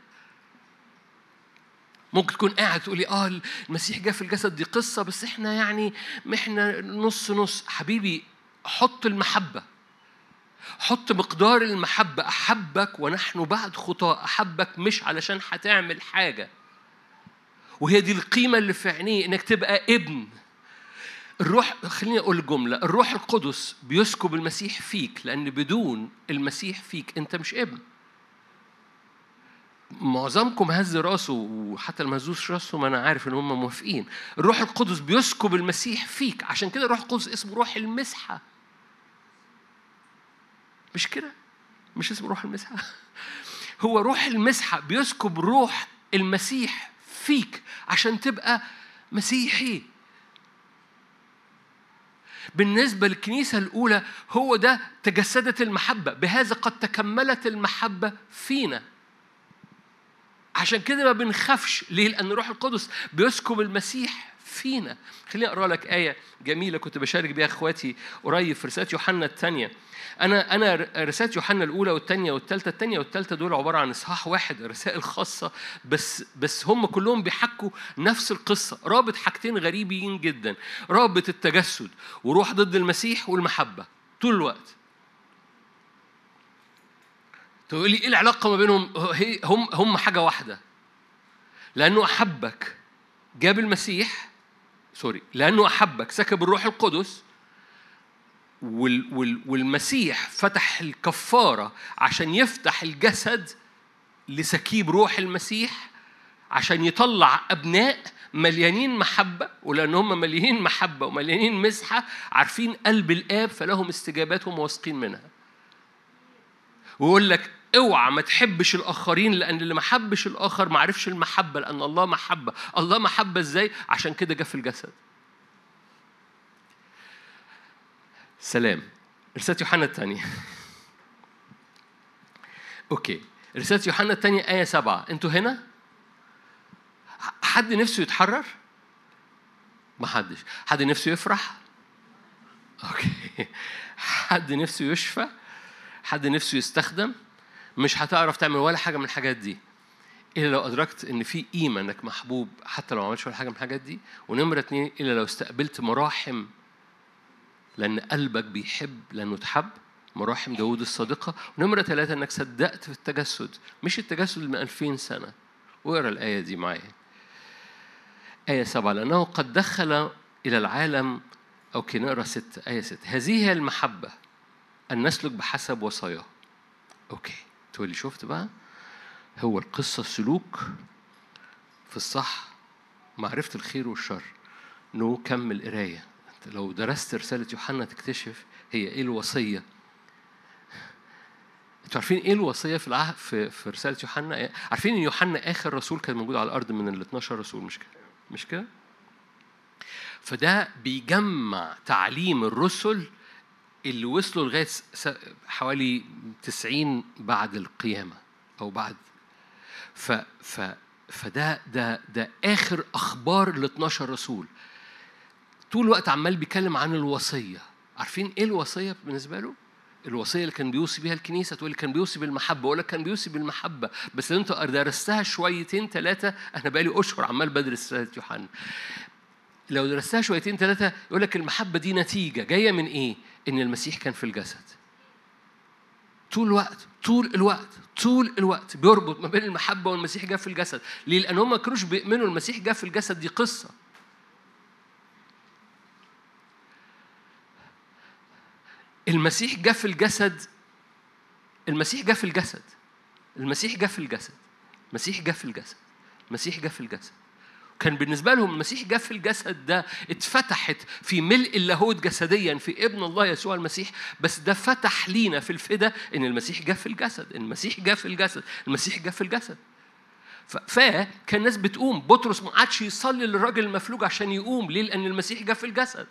ممكن تكون قاعد تقولي آه المسيح جاء في الجسد دي قصة بس إحنا يعني إحنا نص نص. حبيبي حط المحبة حط مقدار المحبة. أحبك ونحن بعد خطاء أحبك مش علشان هتعمل حاجة. وهي دي القيمة اللي في عينيه إنك تبقى ابن. الروح خليني أقول جملة. الروح القدس بيسكب المسيح فيك لأن بدون المسيح فيك أنت مش ابن. معظمكم هز راسه وحتى اللي ما هزوش راسهم أنا عارف إن هم موافقين. الروح القدس بيسكب المسيح فيك. عشان كده الروح القدس اسمه روح المسحة. مش كده؟ مش اسمه روح المسحة؟ هو روح المسحة بيسكب روح المسيح فيك عشان تبقى مسيحي. بالنسبة للكنيسة الأولى هو ده تجسدت المحبة. بهذا قد تكملت المحبة فينا. عشان كده ما بنخافش. ليه؟ لأن الروح القدس بيسكب المسيح فينا. خليني أقرأ لك آية جميلة كنت بشارك بيها إخواتي قريب في رسالة يوحنا الثانية أنا أنا رسالة يوحنا الأولى والثانية والثالثة الثانية والثالثة دول عبارة عن إصحاح واحد رسائل خاصة بس بس هم كلهم بيحكوا نفس القصة. رابط حاجتين غريبين جدا. رابط التجسد وروح ضد المسيح والمحبة. طول الوقت. تقول لي إيه العلاقة ما بينهم؟ هم هم حاجة واحدة. لأنه أحبك. جاب المسيح سوري لأنه أحبك. سكب الروح القدس. وال وال والمسيح فتح الكفارة عشان يفتح الجسد لسكيب روح المسيح عشان يطلع أبناء مليانين محبة. ولأن هم مليانين محبة ومليانين مسحة عارفين قلب الآب فلهم استجاباتهم واثقين منها. ويقول لك اوعى ما تحبش الآخرين لأن اللي ما حبش الآخر ما عرفش المحبة لأن الله محبة. الله محبة إزاي؟ عشان كده جه في الجسد. سلام. رسالة يوحنا الثانية. okay. رسالة يوحنا الثانية آية سبعة. أنتوا هنا؟ حد نفسه يتحرر؟ ما حدش. حد نفسه يفرح؟ okay. حد نفسه يشفى؟ حد نفسه يستخدم؟ مش هتعرف تعمل ولا حاجة من الحاجات دي. إلا لو أدركت إن في قيمة إنك محبوب حتى لو ما عملتش ولا حاجة من الحاجات دي. ونمرة اتنين إلا لو استقبلت مراحم لأن قلبك بيحب لأنه تحب مراحم داود الصادقة. ونمرة ثلاثة أنك صدقت في التجسد. مش التجسد من ألفين سنة. واقرأ الآية دي معايا. آية سبعة لأنه قد دخل إلى العالم okay نقرأ ستة آية ستة هذه هي المحبة أن نسلك بحسب وصاياه. okay. تقول شفت بقى هو القصة سلوك في الصح معرفة الخير والشر. نو كمل قراية. انت لو درست رسالة يوحنا تكتشف هي إيه الوصية. أنتوا عارفين إيه الوصية في العهد في, في رسالة يوحنا؟ عارفين إن يوحنا آخر رسول كان موجود على الأرض من ال 12 رسول مش كده؟ مش كده؟ فده بيجمع تعليم الرسل اللي وصلوا لغاية حوالي 90 بعد القيامة أو بعد. ف ف فده ده ده آخر أخبار ال 12 رسول. طول الوقت عمال بيتكلم عن الوصية. عارفين إيه الوصية بالنسبة له؟ الوصية اللي كان بيوصي بيها الكنيسة تقول كان بيوصي بالمحبة. أقول لك كان بيوصي بالمحبة. بس أنت درستها شويتين ثلاثة أنا بقالي أشهر عمال بدرس رساله يوحنا. لو درستها شويتين ثلاثة يقول لك المحبة دي نتيجة جاية من إيه؟ إن المسيح كان في الجسد. طول الوقت طول الوقت طول الوقت بيربط ما بين المحبة والمسيح جاء في الجسد، ليه؟ لأن هم ما كانوش بيؤمنوا المسيح جاء في الجسد دي قصة. المسيح جاء في الجسد المسيح جاء في الجسد المسيح جاء في الجسد المسيح جاء في الجسد المسيح جاء في الجسد كان بالنسبة لهم المسيح جاء في الجسد ده اتفتحت في ملء اللاهوت جسديا في ابن الله يسوع المسيح بس ده فتح لينا في الفدا إن المسيح جاء في الجسد المسيح جاء في الجسد المسيح جاء في الجسد. فكان الناس بتقوم بطرس ما عادش يصلي للراجل المفلوج عشان يقوم ليه؟ لأن المسيح جاء في الجسد.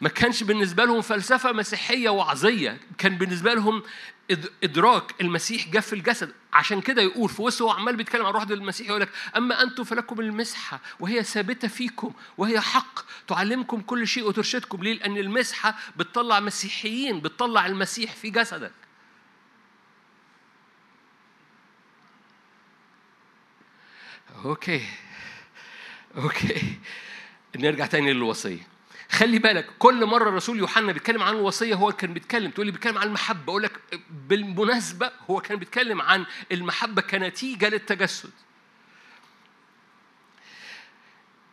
ما كانش بالنسبة لهم فلسفة مسيحية وعظية كان بالنسبة لهم إدراك المسيح جاء في الجسد. عشان كده يقول في وسط هو عمال بيتكلم عن روح المسيح يقول لك أما أنتم فلكم المسحة وهي ثابتة فيكم وهي حق تعلمكم كل شيء وترشدكم. ليه؟ لأن المسحة بتطلع مسيحيين بتطلع المسيح في جسدك. okay. okay. نرجع تاني للوصية. خلي بالك كل مرة الرسول يوحنا بيتكلم عن الوصية هو كان بيتكلم. تقول لي بيتكلم عن المحبة. أقول لك بالمناسبة هو كان بيتكلم عن المحبة كنتيجة للتجسد.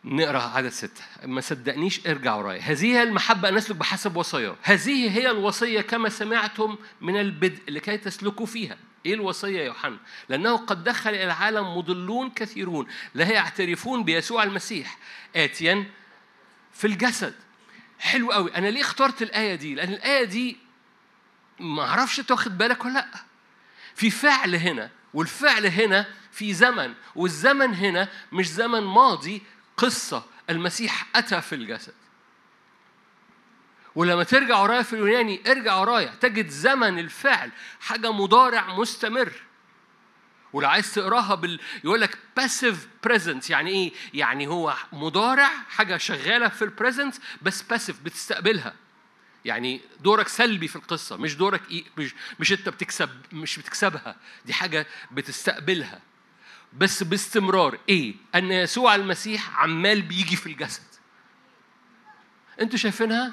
نقرأ عدد ستة. ما صدقنيش ارجع ورايا. هذه هي المحبة أن نسلك بحسب وصاياه هذه هي الوصية كما سمعتم من البدء لكي تسلكوا فيها. إيه الوصية يا يوحنا؟ لأنه قد دخل إلى العالم مضلون كثيرون لا يعترفون بيسوع المسيح. آتيا في الجسد. حلو قوي. أنا ليه اخترت الآية دي؟ لأن الآية دي ما أعرفش أنت واخد بالك ولا لأ. في فعل هنا والفعل هنا في زمن والزمن هنا مش زمن ماضي قصة. المسيح أتى في الجسد. ولما ترجع ورايا في اليوناني ارجع ورايا تجد زمن الفعل حاجة مضارع مستمر. ولو عايز تقراها بال يقول لك passive present يعني إيه؟ يعني هو مضارع حاجة شغالة في ال present بس باسيف بتستقبلها. يعني دورك سلبي في القصة مش دورك إيه مش مش أنت بتكسب مش بتكسبها دي حاجة بتستقبلها بس باستمرار إيه؟ أن يسوع المسيح عمال بيجي في الجسد. أنتوا شايفينها؟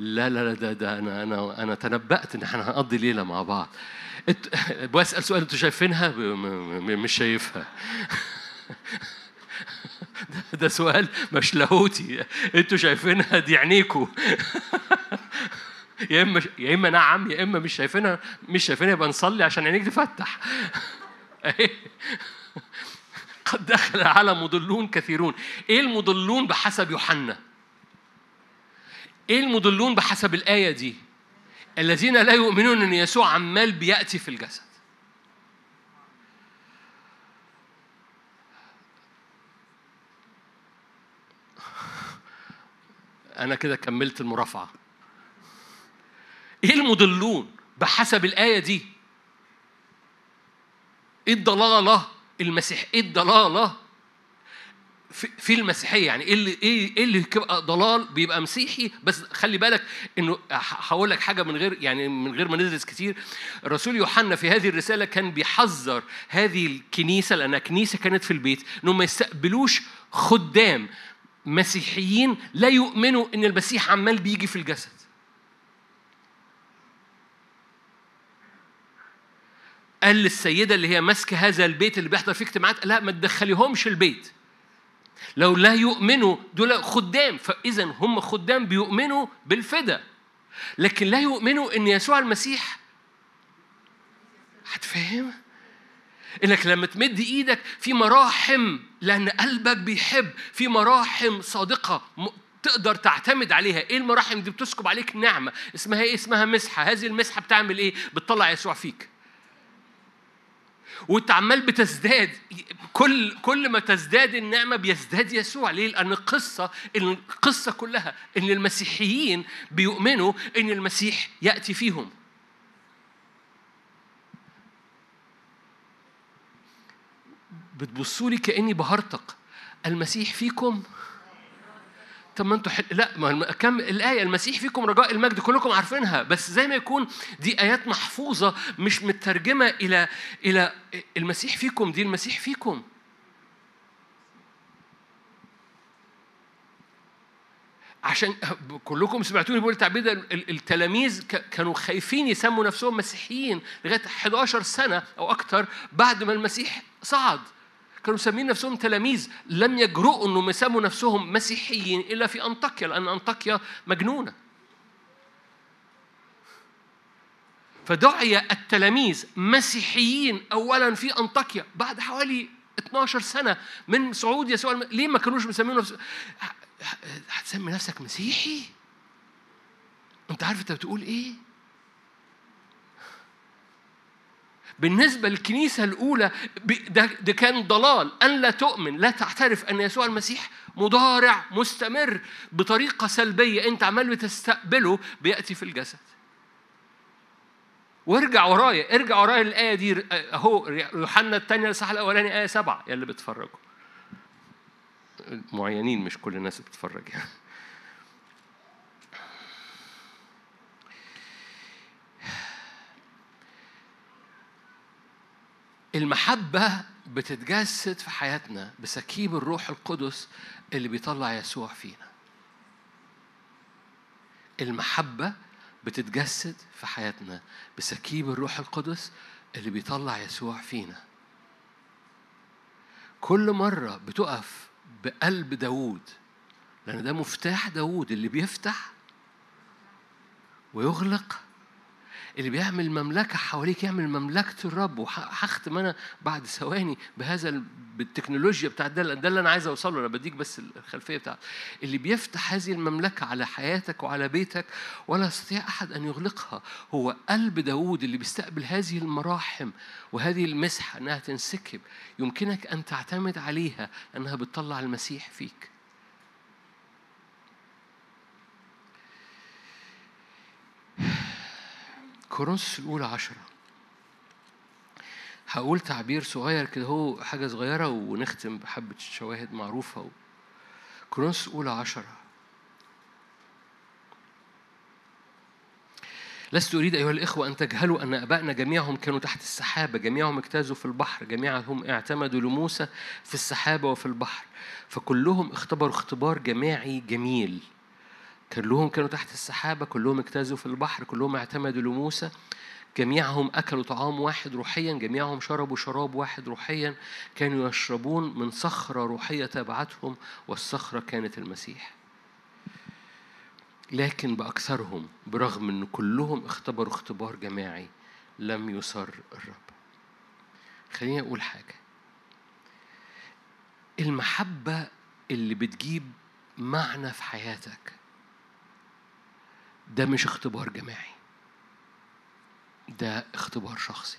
لا لا لا ده ده أنا أنا أنا تنبأت إن إحنا هنقضي ليلة مع بعض. بسأل سؤال أنتوا شايفينها؟ مش شايفها. ده سؤال مش لاهوتي. أنتوا شايفينها دي عينيكوا. يا إما يا إما نعم يا إما مش شايفينها مش شايفينها يبقى نصلي عشان عينيك تفتح. قد دخل على مضلون كثيرون. إيه المضلون بحسب يوحنا؟ إيه المضلون بحسب الآية دي؟ الذين لا يؤمنون أن يسوع عمال بيأتي في الجسد. أنا كده كملت المرافعة. إيه المضلون بحسب الآية دي؟ إيه الضلالة؟ المسيح إيه الضلالة؟ في المسيحية يعني إيه اللي إيه إيه اللي بيبقى ضلال بيبقى مسيحي؟ بس خلي بالك إنه هقول لك حاجة من غير يعني من غير ما ندرس كتير. الرسول يوحنا في هذه الرسالة كان بيحذر هذه الكنيسة لانها كنيسه كانت في البيت انهم ما يستقبلوش خدام مسيحيين لا يؤمنوا إن المسيح عمال بيجي في الجسد. قال للسيدة اللي هي ماسكة هذا البيت اللي بيحضر فيه اجتماعات لا ما تدخليهمش البيت. لو لا يؤمنوا دول خدام فإذا هم خدام بيؤمنوا بالفدا. لكن لا يؤمنوا إن يسوع المسيح هتفهم؟ إنك لما تمد إيدك في مراحم لأن قلبك بيحب في مراحم صادقة تقدر تعتمد عليها. إيه المراحم دي بتسكب عليك نعمة؟ اسمها إيه؟ اسمها مسحة. هذه المسحة بتعمل إيه؟ بتطلع يسوع فيك. وانت عمال بتزداد كل كل ما تزداد النعمة بيزداد يسوع ليه؟ لأن القصة القصة كلها إن المسيحيين بيؤمنوا إن المسيح يأتي فيهم. بتبصوا لي كأني بهرطق المسيح فيكم طب ما أنتوا. لا ما كم الآية المسيح فيكم رجاء المجد كلكم عارفينها بس زي ما يكون دي آيات محفوظة مش مترجمة إلى إلى المسيح فيكم دي المسيح فيكم عشان كلكم سمعتوني بقول التعبير التلاميذ كانوا خايفين يسموا نفسهم مسيحيين لغاية 11 سنة أو أكثر بعد ما المسيح صعد كانوا مسمين نفسهم تلاميذ لم يجرؤوا انهم يسموا نفسهم مسيحيين إلا في أنطاكيا لأن أنطاكيا مجنونة. فدعي التلاميذ مسيحيين اولا في أنطاكيا بعد حوالي 12 سنة من صعود يسوع الم... ليه ما كانوش مسمين نفسهم هتسمي نفسك مسيحي؟ أنت عارف أنت بتقول إيه؟ بالنسبة للكنيسة الأولى ده, ده كان ضلال. أن لا تؤمن لا تعترف أن يسوع المسيح مضارع مستمر بطريقة سلبية أنت عمال بتستقبله بيأتي في الجسد. وارجع ورايا ارجع ورايا الآية دي أهو يوحنا الثانية الصح الأولاني آية سبعة يا اللي بتفرجوا. معينين مش كل الناس بتتفرج يعني. المحبة بتتجسد في حياتنا بسكيب الروح القدس اللي بيطلع يسوع فينا. المحبة بتتجسد في حياتنا بسكيب الروح القدس اللي بيطلع يسوع فينا. كل مرة بتقف بقلب داوود لأن ده مفتاح داوود اللي بيفتح ويغلق اللي بيعمل مملكة حواليك يعمل مملكة الرب. وهختم أنا بعد ثواني بهذا بالتكنولوجيا بتاعت ده ده اللي أنا عايز أوصله. أنا بديك بس الخلفية بتاعت اللي بيفتح هذه المملكة على حياتك وعلى بيتك ولا يستطيع أحد أن يغلقها هو قلب داوود اللي بيستقبل هذه المراحم وهذه المسحة أنها تنسكب. يمكنك أن تعتمد عليها أنها بتطلع المسيح فيك. كورنثوس الأولى عشرة. هقول تعبير صغير كده هو حاجة صغيرة ونختم بحبة شواهد معروفة كورنثوس الأولى عشرة. لست أريد أيها الإخوة أن تجهلوا أن أبائنا جميعهم كانوا تحت السحابة جميعهم اجتازوا في البحر جميعهم اعتمدوا لموسى في السحابة وفي البحر فكلهم اختبروا اختبار جماعي جميل. كلهم كانوا تحت السحابة كلهم اجتازوا في البحر كلهم اعتمدوا لموسى. جميعهم أكلوا طعام واحد روحيا جميعهم شربوا شراب واحد روحيا. كانوا يشربون من صخرة روحية تابعتهم والصخرة كانت المسيح. لكن بأكثرهم برغم أن كلهم اختبروا اختبار جماعي لم يسر الرب. خليني أقول حاجة. المحبة اللي بتجيب معنى في حياتك ده مش اختبار جماعي. ده اختبار شخصي.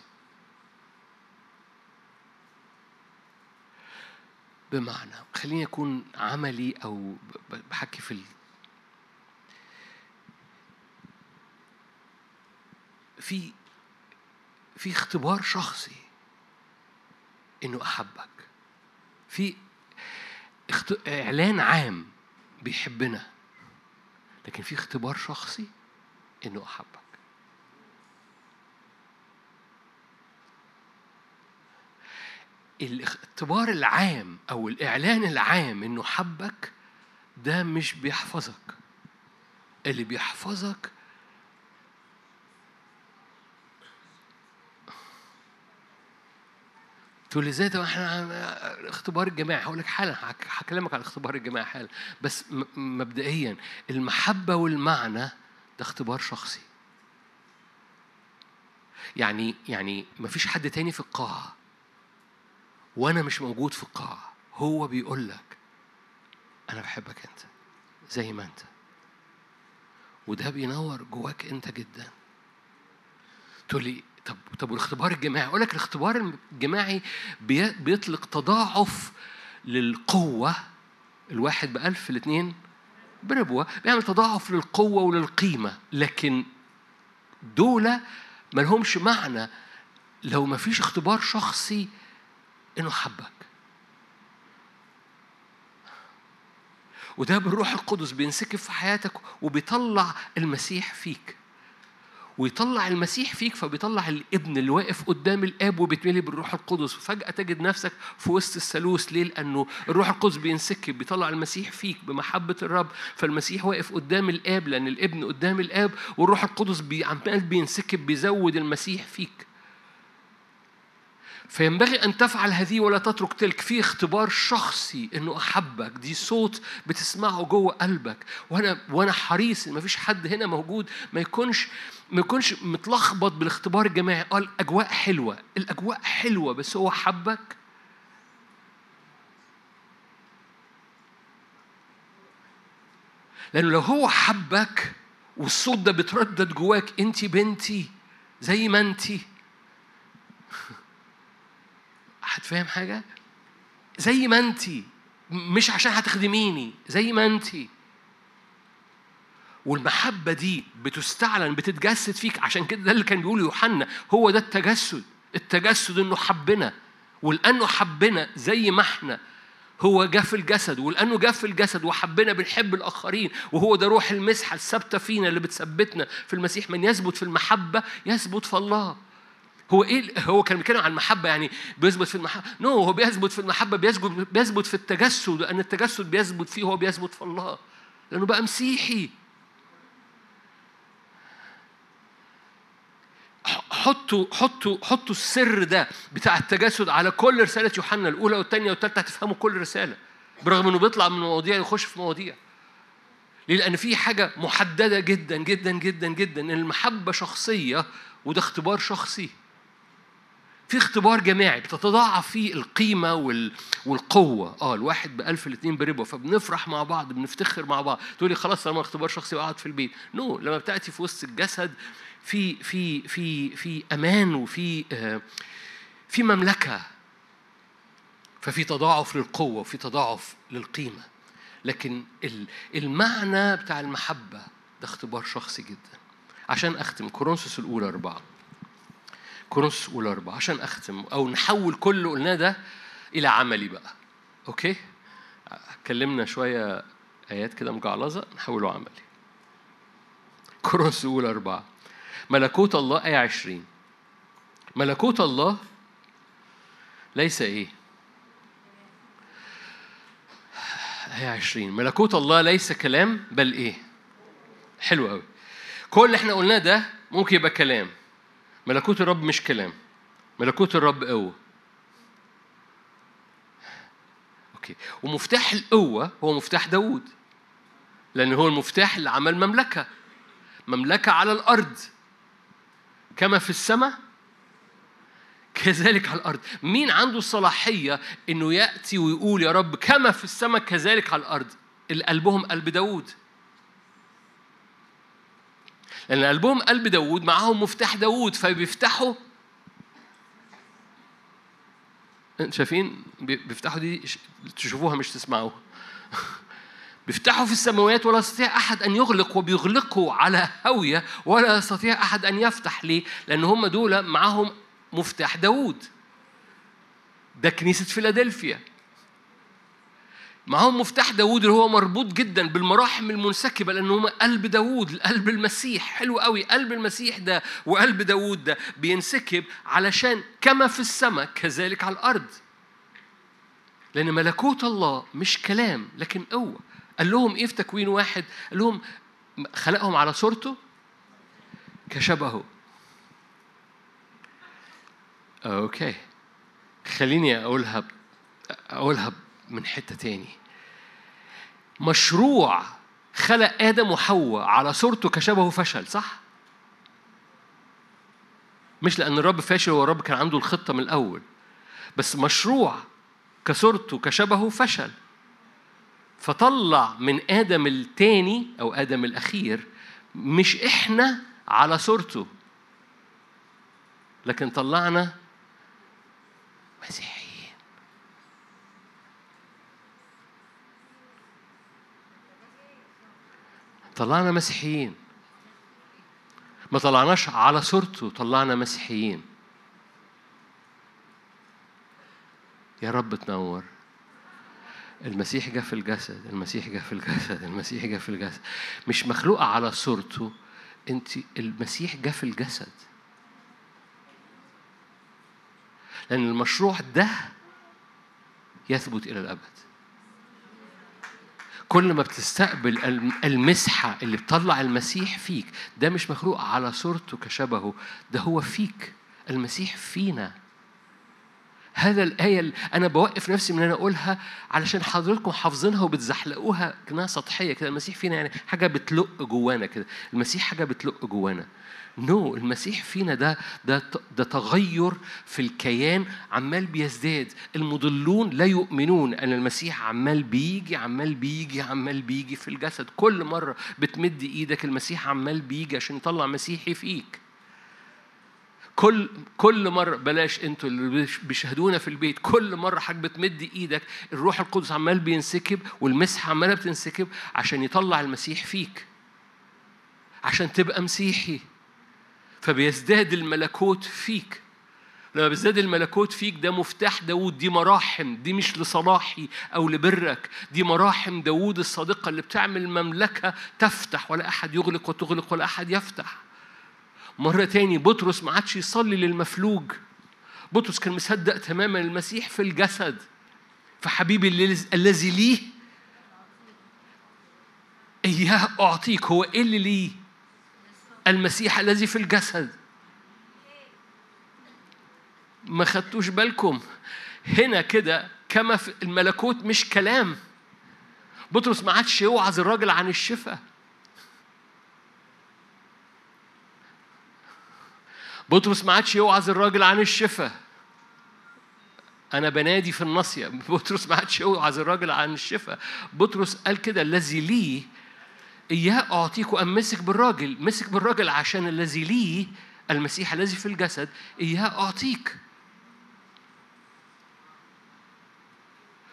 بمعنى خليني أكون عملي أو بحكي في ال... في في اختبار شخصي إنه أحبك. في اخت... إعلان عام بيحبنا. لكن في اختبار شخصي إنه أحبك. الاختبار العام أو الإعلان العام إنه حبك ده مش بيحفظك. اللي بيحفظك تقول لي إزاي طب إحنا الاختبار الجماعي هقول لك حالا هكلمك عن الاختبار الجماعي حالا. بس مبدئيا المحبة والمعنى ده اختبار شخصي. يعني يعني ما فيش حد تاني في القاعة. وأنا مش موجود في القاعة. هو بيقول لك أنا بحبك أنت زي ما أنت. وده بينور جواك أنت جدا. تقول لي طب طب والاختبار الجماعي أقول لك الاختبار الجماعي بيطلق تضاعف للقوة الواحد بألف الاثنين بربوة بيعمل تضاعف للقوة وللقيمة لكن دول ما لهمش معنى لو ما فيش اختبار شخصي إنه حبك. وده بالروح القدس بينسكب في حياتك وبيطلع المسيح فيك. ويطلع المسيح فيك فبيطلع الابن اللي واقف قدام الآب وبيتملي بالروح القدس. وفجاه تجد نفسك في وسط الثالوث. ليه؟ لأنه الروح القدس بينسكب بيطلع المسيح فيك بمحبة الرب. فالمسيح واقف قدام الآب لأن الابن قدام الآب والروح القدس عمال بينسكب بيزود المسيح فيك. فينبغي أن تفعل هذه ولا تترك تلك. في اختبار شخصي إنه أحبك. دي صوت بتسمعه جوه قلبك. وأنا وأنا حريص ما فيش حد هنا موجود ما يكونش ما يكونش متلخبط بالاختبار الجماعي. قال الأجواء حلوة. الأجواء حلوة بس هو حبك. لأنه لو هو حبك والصوت ده بتردد جواك أنت بنتي زي ما أنتِ. هتفهم حاجة؟ زي ما أنت. مش عشان هتخدميني زي ما أنت. والمحبة دي بتستعلن بتتجسد فيك. عشان كده ده اللي كان بيقوله يوحنا هو ده التجسد. التجسد إنه حبنا. ولأنه حبنا زي ما إحنا هو جاء في الجسد. ولأنه جاء في الجسد وحبنا بنحب الآخرين. وهو ده روح المسحة الثابتة فينا اللي بتثبتنا في المسيح. من يثبت في المحبة يثبت في الله. هو إيه هو كان بيتكلم عن المحبة يعني بيثبت في المحبه نو هو بيثبت في المحبة بيثبت بيثبت في التجسد. لأن التجسد بيثبت فيه هو بيثبت في الله. لأنه بقى مسيحي. حطوا حطوا حطوا السر ده بتاع التجسد على كل رسالة يوحنا الأولى والثانيه والثالثه هتفهموا كل رسالة برغم إنه بيطلع من مواضيع يخش في مواضيع ليه؟ لأن في حاجة محددة جدا جدا جدا جدا إن المحبة شخصية وده اختبار شخصي في اختبار جماعي بتتضاعف فيه القيمة وال... والقوة. آه الواحد بألف الاثنين بربع فبنفرح مع بعض بنفتخر مع بعض. تقولي خلاص أنا اختبار شخصي وقعد في البيت. نو no. لما بتأتي في وسط الجسد في في في في أمان وفي آه في مملكة. ففي تضاعف للقوة وفي تضاعف للقيمة. لكن المعنى بتاع المحبة ده اختبار شخصي جدا. عشان أختم كورنثوس الأولى أربعة. كورنثوس الأولى أربعة عشان أختم أو نحول كل اللي قلناه ده إلى عملي بقى. أوكي؟ اتكلمنا شوية آيات كده مجعلظة نحوله عملي. كورنثوس الأولى أربعة ملكوت الله آية عشرين. ملكوت الله ليس إيه؟ آية عشرين. ملكوت الله ليس كلام بل إيه؟ حلو قوي كل اللي إحنا قلناه ده ممكن يبقى كلام. ملكوت الرب مش كلام. ملكوت الرب قوة. أوكي. ومفتاح القوة هو مفتاح داوود. لأن هو المفتاح اللي عمل مملكة. مملكة على الأرض. كما في السماء كذلك على الأرض. مين عنده الصلاحية إنه يأتي ويقول يا رب كما في السماء كذلك على الأرض؟ اللي قلبهم قلب داوود. لأن قلبهم قلب داوود معاهم مفتاح داوود فبيفتحوا شايفين؟ بيفتحوا دي تشوفوها مش تسمعوها. بيفتحوا في السماوات ولا يستطيع أحد أن يغلق وبيغلقوا على هوية ولا يستطيع أحد أن يفتح ليه؟ لأن هم دول معاهم مفتاح داوود. ده كنيسة فيلادلفيا. معاهم مفتاح داوود اللي هو مربوط جدا بالمراحم المنسكبة لأن هم قلب داوود قلب المسيح. حلو قوي قلب المسيح ده وقلب داوود ده بينسكب علشان كما في السماء كذلك على الأرض. لأن ملكوت الله مش كلام لكن قوة. قال لهم إيه في تكوين واحد؟ قال لهم خلقهم على صورته كشبهه. أوكي. خليني أقولها أقولها من حتة تاني. مشروع خلق آدم وحواء على صورته كشبهه فشل صح؟ مش لأن الرب فاشل هو الرب كان عنده الخطة من الأول. بس مشروع كصورته كشبهه فشل. فطلع من آدم التاني أو آدم الأخير مش إحنا على صورته. لكن طلعنا مسيحيين طلعنا مسيحيين. ما طلعناش على صورته طلعنا مسيحيين. يا رب تنور. المسيح جاء في الجسد المسيح جاء في الجسد المسيح جاء في الجسد. مش مخلوقة على صورته انت المسيح جاء في الجسد. لأن المشروع ده يثبت إلى الأبد. كل ما بتستقبل المسحة اللي بتطلع المسيح فيك ده مش مخلوق على صورته كشبهه ده هو فيك المسيح فينا. هذا الآية أنا بوقف نفسي من أن أنا أقولها علشان حضراتكم حافظينها وبتزحلقوها كأنها سطحية كده المسيح فينا يعني حاجة بتلق جوانا كده المسيح حاجة بتلق جوانا. نو no, المسيح فينا ده ده ده تغير في الكيان عمال بيزداد. المضلون لا يؤمنون أن المسيح عمال بيجي عمال بيجي عمال بيجي في الجسد. كل مرة بتمد إيدك المسيح عمال بيجي عشان يطلع مسيحي فيك. كل كل مرة بلاش أنتوا اللي بيشاهدونا في البيت. كل مرة حضرتك بتمد إيدك الروح القدس عمال بينسكب والمسحه عماله بتنسكب عشان يطلع المسيح فيك. عشان تبقى مسيحي. فبيزداد الملكوت فيك. لما بيزداد الملكوت فيك ده مفتاح داود دي مراحم دي مش لصلاحي أو لبرك دي مراحم داود الصادقة اللي بتعمل مملكة تفتح ولا أحد يغلق وتغلق ولا أحد يفتح. مرة تاني بطرس ما عادش يصلي للمفلوج. بطرس كان مصدق تماما المسيح في الجسد فحبيبي الذي ليه؟ إياه أعطيك هو إيه اللي ليه؟ المسيح الذي في الجسد. ما خدتوش بالكم. هنا كده كما في الملكوت مش كلام. بطرس ما عادش يوعظ الراجل عن الشفاء. بطرس ما عادش يوعظ الراجل عن الشفاء. أنا بنادي في النصية بطرس ما عادش يوعظ الراجل عن الشفاء. بطرس قال كده الذي لي إياه أعطيك وأمسك بالراجل مسك بالراجل عشان الذي لي المسيح الذي في الجسد إياه أعطيك.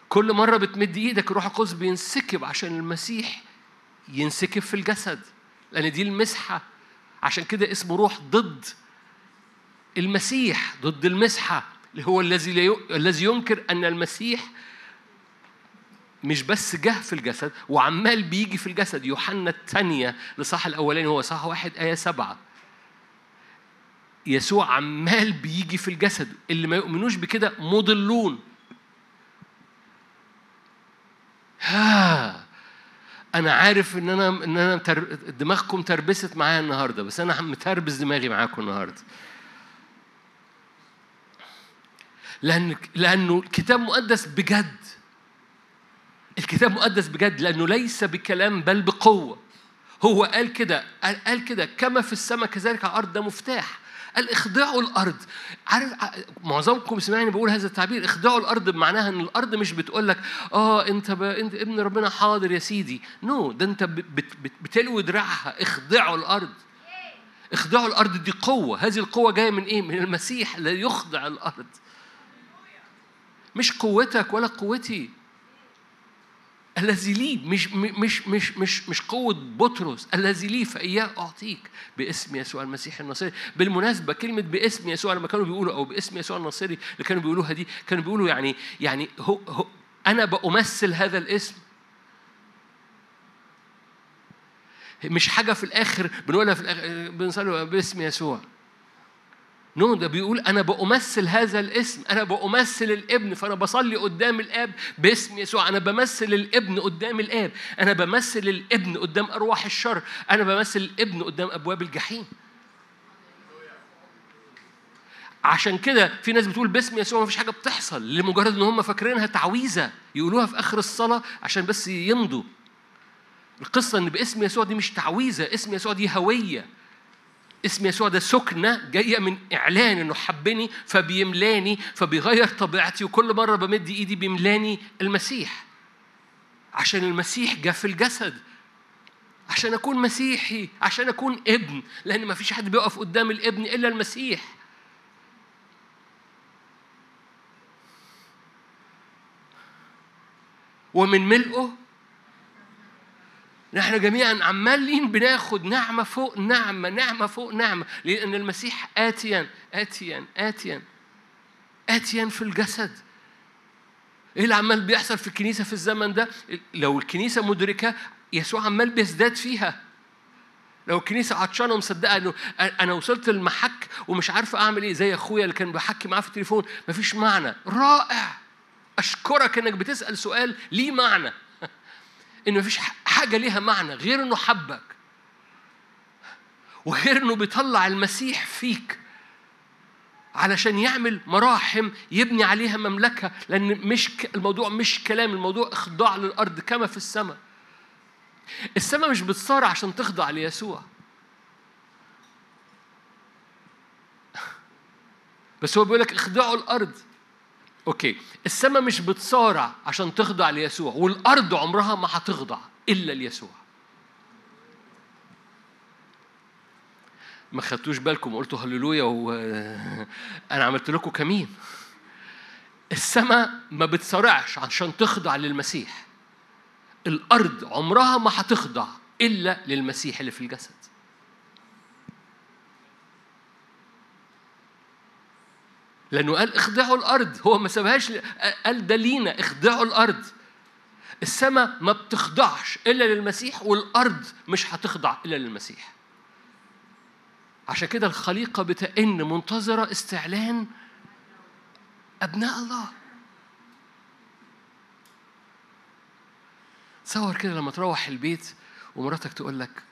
كل مرة بتمد إيدك الروح القدس بينسكب عشان المسيح ينسكب في الجسد لأن دي المسحة. عشان كده اسمه روح ضد المسيح ضد المسحة اللي هو الذي الذي ينكر أن المسيح مش بس جه في الجسد وعمال بيجي في الجسد. يوحنا الثانية لصح الأولاني هو صح واحد آية سبعة. يسوع عمال بيجي في الجسد. اللي ما يؤمنوش بكده مضلون. ها أنا عارف إن أنا إن أنا دماغكم تربست معايا النهارده بس أنا متربس دماغي معاكم النهارده. لأن لأنه الكتاب مقدس بجد. الكتاب مقدس بجد لأنه ليس بكلام بل بقوة. هو قال كده قال كده كما في السماء كذلك على الأرض ده مفتاح. قال اخضعوا الأرض. عارف معظمكم سمعني بقول هذا التعبير اخضعوا الأرض بمعناها إن الأرض مش بتقول لك آه أنت ب... أنت ابن ربنا حاضر يا سيدي. نو no, ده أنت بت... بت... بتلوي دراعها. اخضعوا الأرض. اخضعوا الأرض دي قوة. هذه القوة جاية من إيه؟ من المسيح لا يخضع الأرض. مش قوتك ولا قوتي. الذي لي مش مش مش مش مش قوة بطرس الذي لي فإياه أعطيك باسم يسوع المسيح الناصري. بالمناسبة كلمة باسم يسوع لما كانوا بيقولوا أو باسم يسوع الناصري اللي كانوا بيقولوها دي كانوا بيقولوا يعني يعني هو, هو أنا بأمثل هذا الاسم. مش حاجة في الآخر بنقولها في الآخر بنصلي باسم يسوع. نو ده بيقول أنا بأمثل هذا الاسم أنا بأمثل الابن فأنا بصلي قدام الآب باسم يسوع أنا بمثل الابن قدام الآب أنا بمثل الابن قدام أرواح الشر أنا بمثل الابن قدام أبواب الجحيم. عشان كده في ناس بتقول باسم يسوع مفيش حاجة بتحصل لمجرد إن هم فاكرينها تعويذة يقولوها في آخر الصلاة عشان بس يمضوا. القصة إن باسم يسوع دي مش تعويذة اسم يسوع دي هوية. اسم يسوع ده سكنة جاية من إعلان إنه حبني فبيملاني فبيغير طبيعتي وكل مرة بمد إيدي بيملاني المسيح. عشان المسيح جاء في الجسد. عشان أكون مسيحي. عشان أكون ابن. لأن ما فيش حد بيقف قدام الابن إلا المسيح. ومن ملئه نحن جميعا عمالين بناخد نعمة فوق نعمة نعمة فوق نعمة لأن المسيح آتيا آتيا آتيا آتيا في الجسد. إيه اللي عمال بيحصل في الكنيسة في الزمن ده؟ لو الكنيسة مدركة يسوع عمال بيزداد فيها. لو الكنيسة عطشانة ومصدقة إنه أنا وصلت المحك ومش عارفة أعمل إيه زي أخويا اللي كان بحكي معاه في التليفون مفيش معنى. رائع. أشكرك إنك بتسأل سؤال ليه معنى. إن مفيش حاجة ليها معنى غير إنه حبك وغير إنه بيطلع المسيح فيك علشان يعمل مراحم يبني عليها مملكة لأن مش. الموضوع مش كلام الموضوع إخضاع للأرض كما في السماء السماء مش بتصارع عشان تخضع ليسوع بس هو بيقول لك اخضعوا الأرض أوكي السماء مش بتصارع عشان تخضع ليسوع والأرض عمرها ما هتخضع إلا ليسوع. ما خدتوش بالكم قلتوا هللويا وأنا عملت لكم كمين. السماء ما بتصارعش عشان تخضع للمسيح. الأرض عمرها ما هتخضع إلا للمسيح اللي في الجسد. لأنه قال اخضعوا الأرض. هو ما سابهاش قال ده لينا اخضعوا الأرض. السماء ما بتخضعش إلا للمسيح والأرض مش هتخضع إلا للمسيح. عشان كده الخليقة بتئن منتظرة استعلان أبناء الله. تصور كده لما تروح البيت ومراتك تقول لك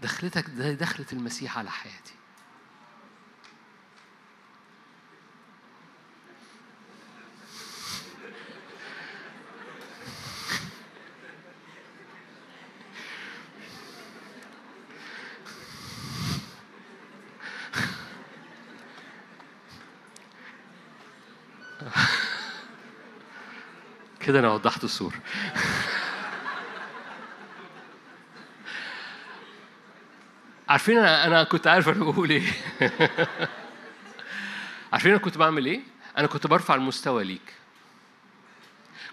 دخلتك ده دخلة المسيح على حياتي. كده أنا وضحت الصورة. عارفين أنا أنا كنت عارف أنا بقول إيه. عارفين أنا كنت بعمل إيه؟ أنا كنت برفع المستوى ليك.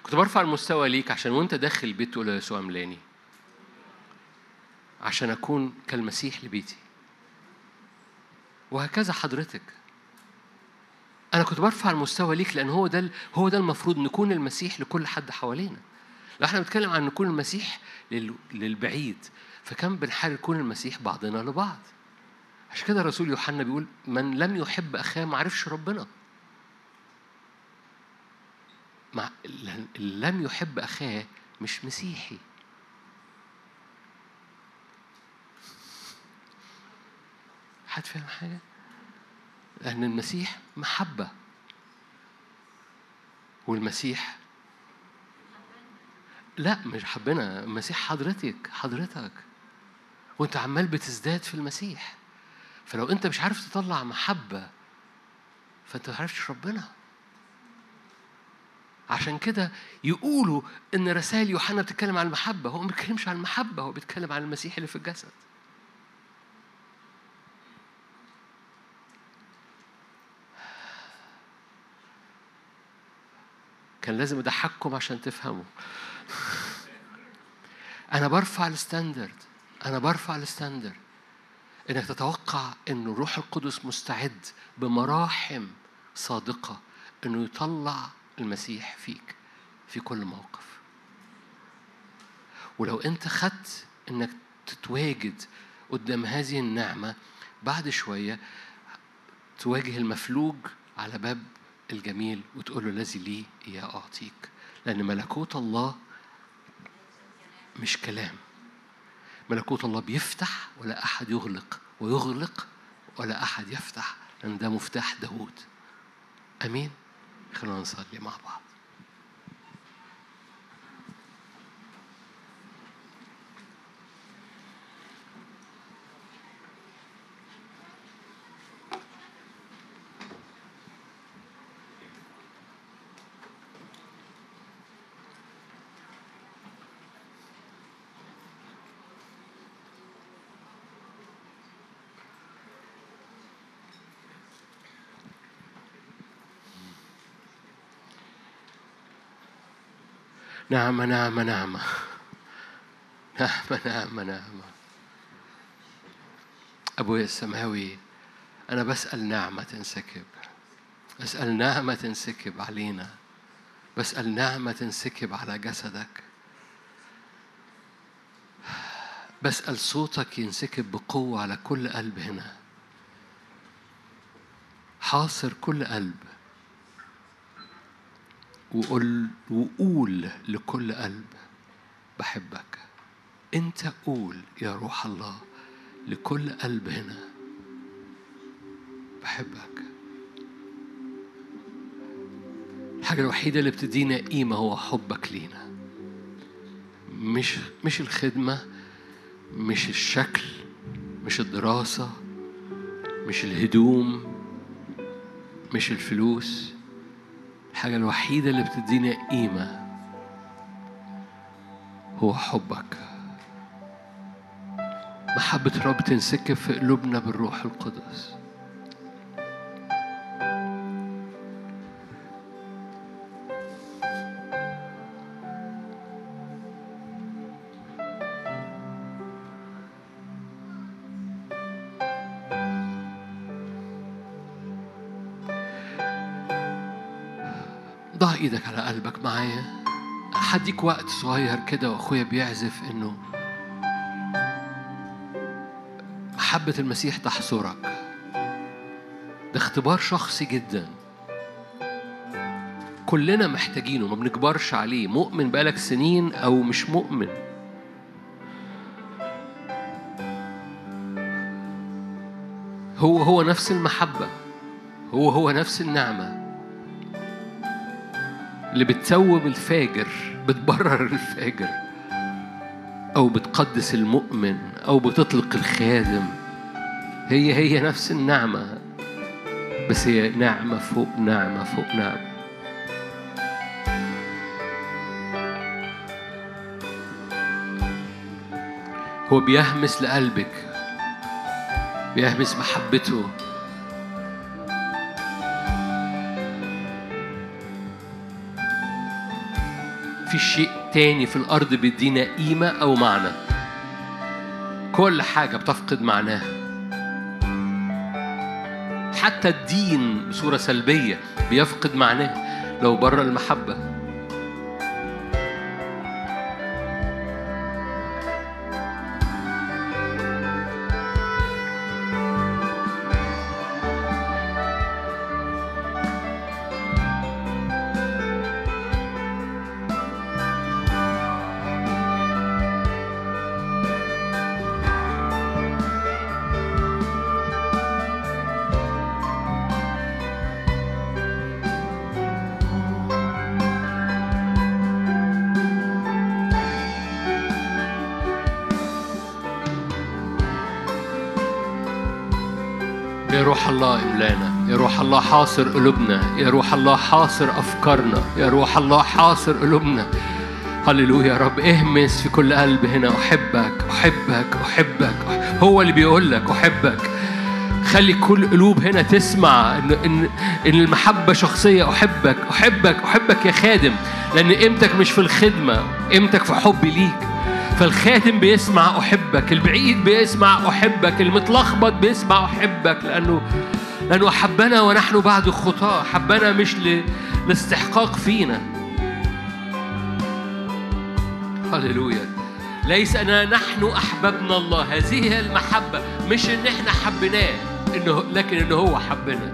كنت برفع المستوى ليك عشان وانت داخل البيت تقول يا يسوع ملاني عشان اكون كالمسيح لبيتي. وهكذا حضرتك. أنا كنت برفع المستوى ليك لأن هو ده هو ده المفروض نكون المسيح لكل حد حوالينا. لو إحنا بنتكلم عن نكون المسيح للبعيد فكم بنحاول نكون المسيح بعضنا لبعض؟ عشان كده الرسول يوحنا بيقول من لم يحب أخاه ما عرفش ربنا. مع لم يحب أخاه مش مسيحي. حد فاهم حاجة؟ لأن المسيح محبة. والمسيح لا مش حبنا. المسيح حضرتك حضرتك. وأنت عمال بتزداد في المسيح. فلو أنت مش عارف تطلع محبة فأنت ما ربنا. عشان كده يقولوا إن رسائل يوحنا بتتكلم عن المحبة. هو ما بيتكلمش عن المحبة هو بيتكلم عن المسيح اللي في الجسد. كان لازم أضحككم عشان تفهموا. أنا برفع ال standard. أنا برفع ال standard. إنك تتوقع إن الروح القدس مستعد بمراحم صادقة إنه يطلع المسيح فيك في كل موقف. ولو أنت خدت إنك تتواجد قدام هذه النعمة بعد شوية تواجه المفلوج على باب الجميل وتقول له الذي لي إياه أعطيك. لأن ملكوت الله مش كلام. ملكوت الله بيفتح ولا أحد يغلق ويغلق ولا أحد يفتح لأن ده مفتاح داود أمين؟ خلونا نصلي مع بعض. نعمة نعمة نعمة نعمة نعمة نعمة أبويا السماوي أنا بسأل نعمة تنسكب بسأل نعمة تنسكب علينا. بسأل نعمة تنسكب على جسدك. بسأل صوتك ينسكب بقوة على كل قلب هنا. حاصر كل قلب. وقول وقول لكل قلب بحبك. انت قول يا روح الله لكل قلب هنا بحبك. الحاجة الوحيدة اللي بتدينا قيمة هو حبك لينا. مش مش الخدمة مش الشكل مش الدراسة مش الهدوم مش الفلوس. الحاجة الوحيدة اللي بتدينا قيمة هو حبك. محبة الرب تنسكب في قلوبنا بالروح القدس. قلبك معايا؟ هديك وقت صغير كده واخويا بيعزف انه محبة المسيح تحصرك. ده اختبار شخصي جدا. كلنا محتاجينه ما بنكبرش عليه. مؤمن بقالك سنين أو مش مؤمن. هو هو نفس المحبة. هو هو نفس النعمة. اللي بتسوب الفاجر بتبرر الفاجر أو بتقدس المؤمن أو بتطلق الخادم. هي هي نفس النعمة بس هي نعمة فوق نعمة فوق نعمة. هو بيهمس لقلبك بيهمس محبته. في شيء تاني في الأرض بيدينا قيمة أو معنى. كل حاجة بتفقد معناها. حتى الدين بصورة سلبية بيفقد معناه. لو بره المحبة حاصر قلوبنا. يا روح الله حاصر أفكارنا. يا روح الله حاصر قلوبنا. هللويا يا رب. اهمس في كل قلب هنا. أحبك أحبك أحبك. هو اللي بيقول لك أحبك. خلي كل قلوب هنا تسمع إن إن إن المحبة شخصية. أحبك أحبك أحبك يا خادم. لأن قيمتك مش في الخدمة. قيمتك في حبي ليك. فالخادم بيسمع أحبك. البعيد بيسمع أحبك. المتلخبط بيسمع أحبك. لأنه لأنه احبنا ونحن بعد خطاه حبنا مش لاستحقاق فينا. هللويا. ليس أننا نحن أحببنا الله. هذه هي المحبة. مش إن إحنا حبيناه. إنه لكن إنه هو حبنا.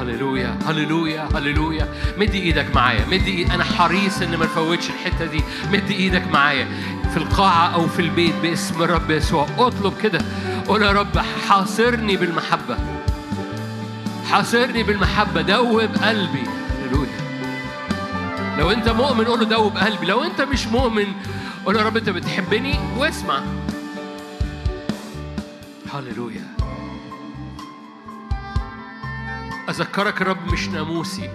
هللويا. هللويا. هللويا. مد إيدك معايا. مد إيد أنا حريص ان ما نفوتش الحتة دي. مد إيدك معايا. في القاعة أو في البيت باسم الرب يسوع. اطلب كده. قول يا رب حاصرني بالمحبة. حاصرني بالمحبة. دوب قلبي. هللويا. لو انت مؤمن قول له دوب قلبي. لو انت مش مؤمن قول يا رب انت بتحبني واسمع. هللويا. أذكرك الرب مش ناموسي.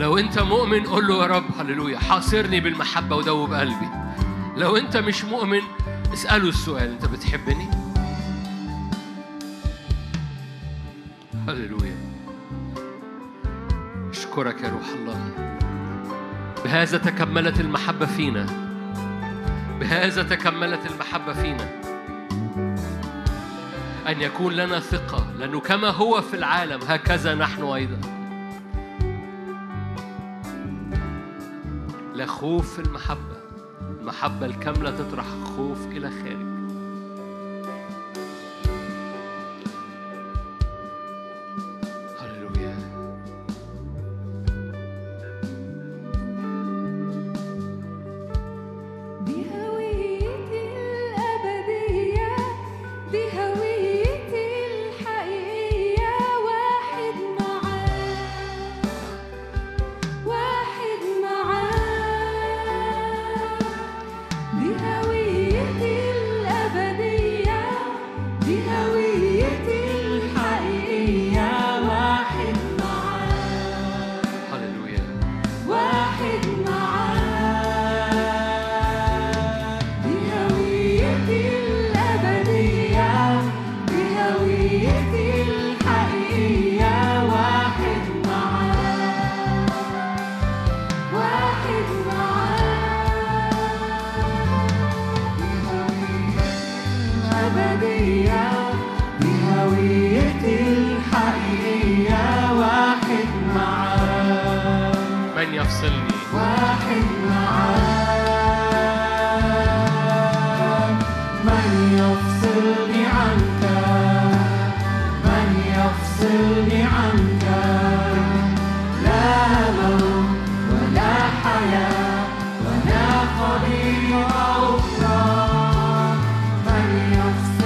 لو أنت مؤمن قول له يا رب هللويا. حاصرني بالمحبة ودوب قلبي لو أنت مش مؤمن اسأله السؤال أنت بتحبني؟ هللويا. أشكرك يا روح الله. بهذا تكملت المحبة فينا. بهذا تكملت المحبة فينا. أن يكون لنا ثقة لأنه كما هو في العالم هكذا نحن أيضا. لا خوف المحبة. المحبة الكاملة تطرح خوف إلى خارج noch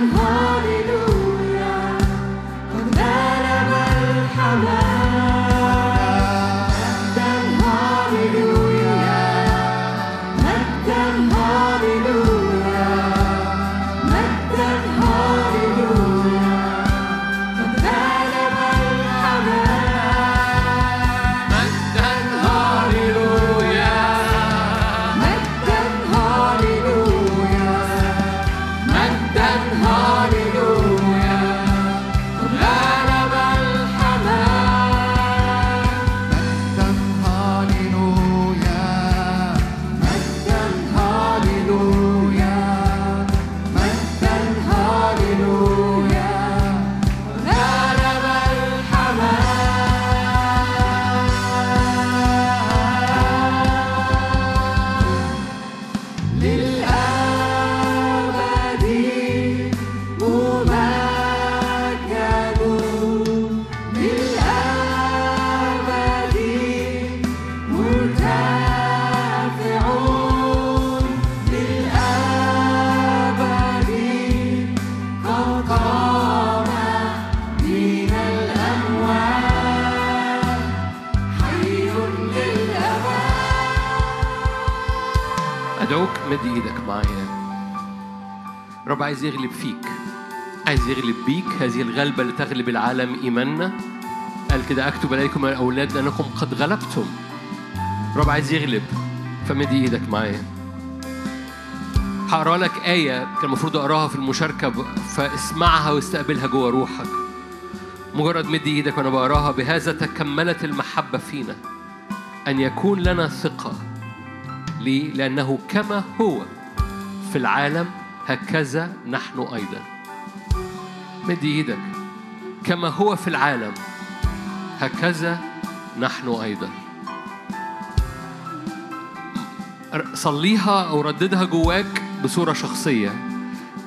عايز الغلبة اللي تغلب العالم إيماننا؟ قال كده أكتب إليكم يا أولاد لأنكم قد غلبتم. رب عايز يغلب فمد إيدك معايا. هقرأ لك آية كان المفروض أقراها في المشاركة فاسمعها واستقبلها جوه روحك. مجرد مد إيدك وأنا بقراها بهذا تكملت المحبة فينا أن يكون لنا ثقة ليه؟ لأنه كما هو في العالم هكذا نحن أيضا. مد إيدك. كما هو في العالم. هكذا نحن أيضا. صليها أو رددها جواك بصورة شخصية.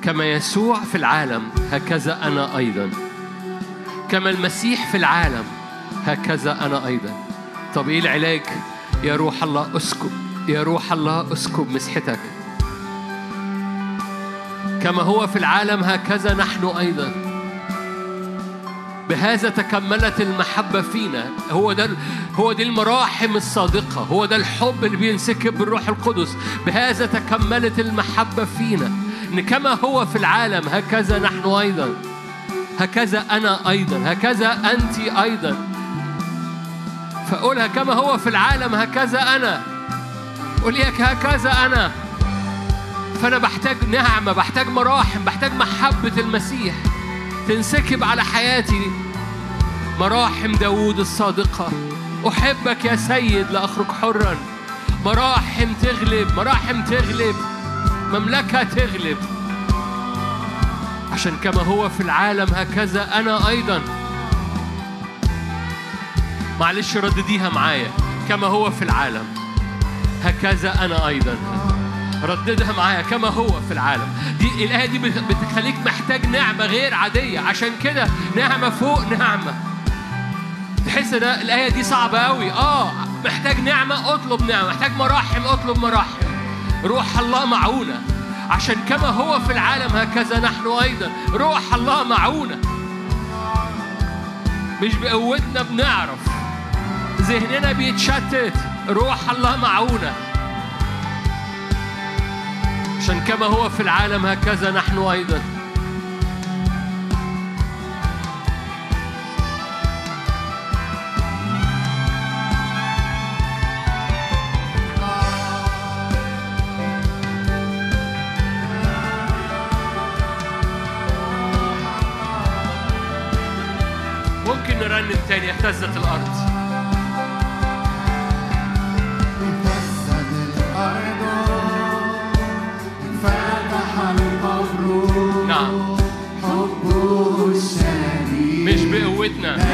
كما يسوع في العالم هكذا أنا أيضا. كما المسيح في العالم هكذا أنا أيضا. طب إيه العلاج؟ يا روح الله أسكب يا روح الله أسكب مسحتك. كما هو في العالم هكذا نحن أيضا. بهذا تكملت المحبة فينا. هو ده هو دي المراحم الصادقة. هو ده الحب اللي بينسكب بالروح القدس. بهذا تكملت المحبة فينا. إن كما هو في العالم هكذا نحن أيضا. هكذا أنا أيضا. هكذا أنت أيضا. فقولها كما هو في العالم هكذا أنا. قول هكذا أنا. فأنا بحتاج نعمة بحتاج مراحم بحتاج محبة المسيح. تنسكب على حياتي مراحم داوود الصادقة. أحبك يا سيد لأخرج حرا. مراحم تغلب مراحم تغلب مملكة تغلب. عشان كما هو في العالم هكذا أنا أيضا. معلش ردديها معايا. كما هو في العالم هكذا أنا أيضا. رددها معايا كما هو في العالم. دي الآية دي بتخليك محتاج نعمة غير عادية. عشان كده نعمة فوق نعمة. تحس ده الآية دي صعبة أوي. آه محتاج نعمة اطلب نعمة. محتاج مراحم اطلب مراحم. روح الله معونة. عشان كما هو في العالم هكذا نحن أيضا. روح الله معونة. مش بقوتنا بنعرف. ذهننا بيتشتت. روح الله معونة. عشان كما هو في العالم هكذا نحن أيضا. ممكن نرنم تاني اهتزت الأرض. بقوتنا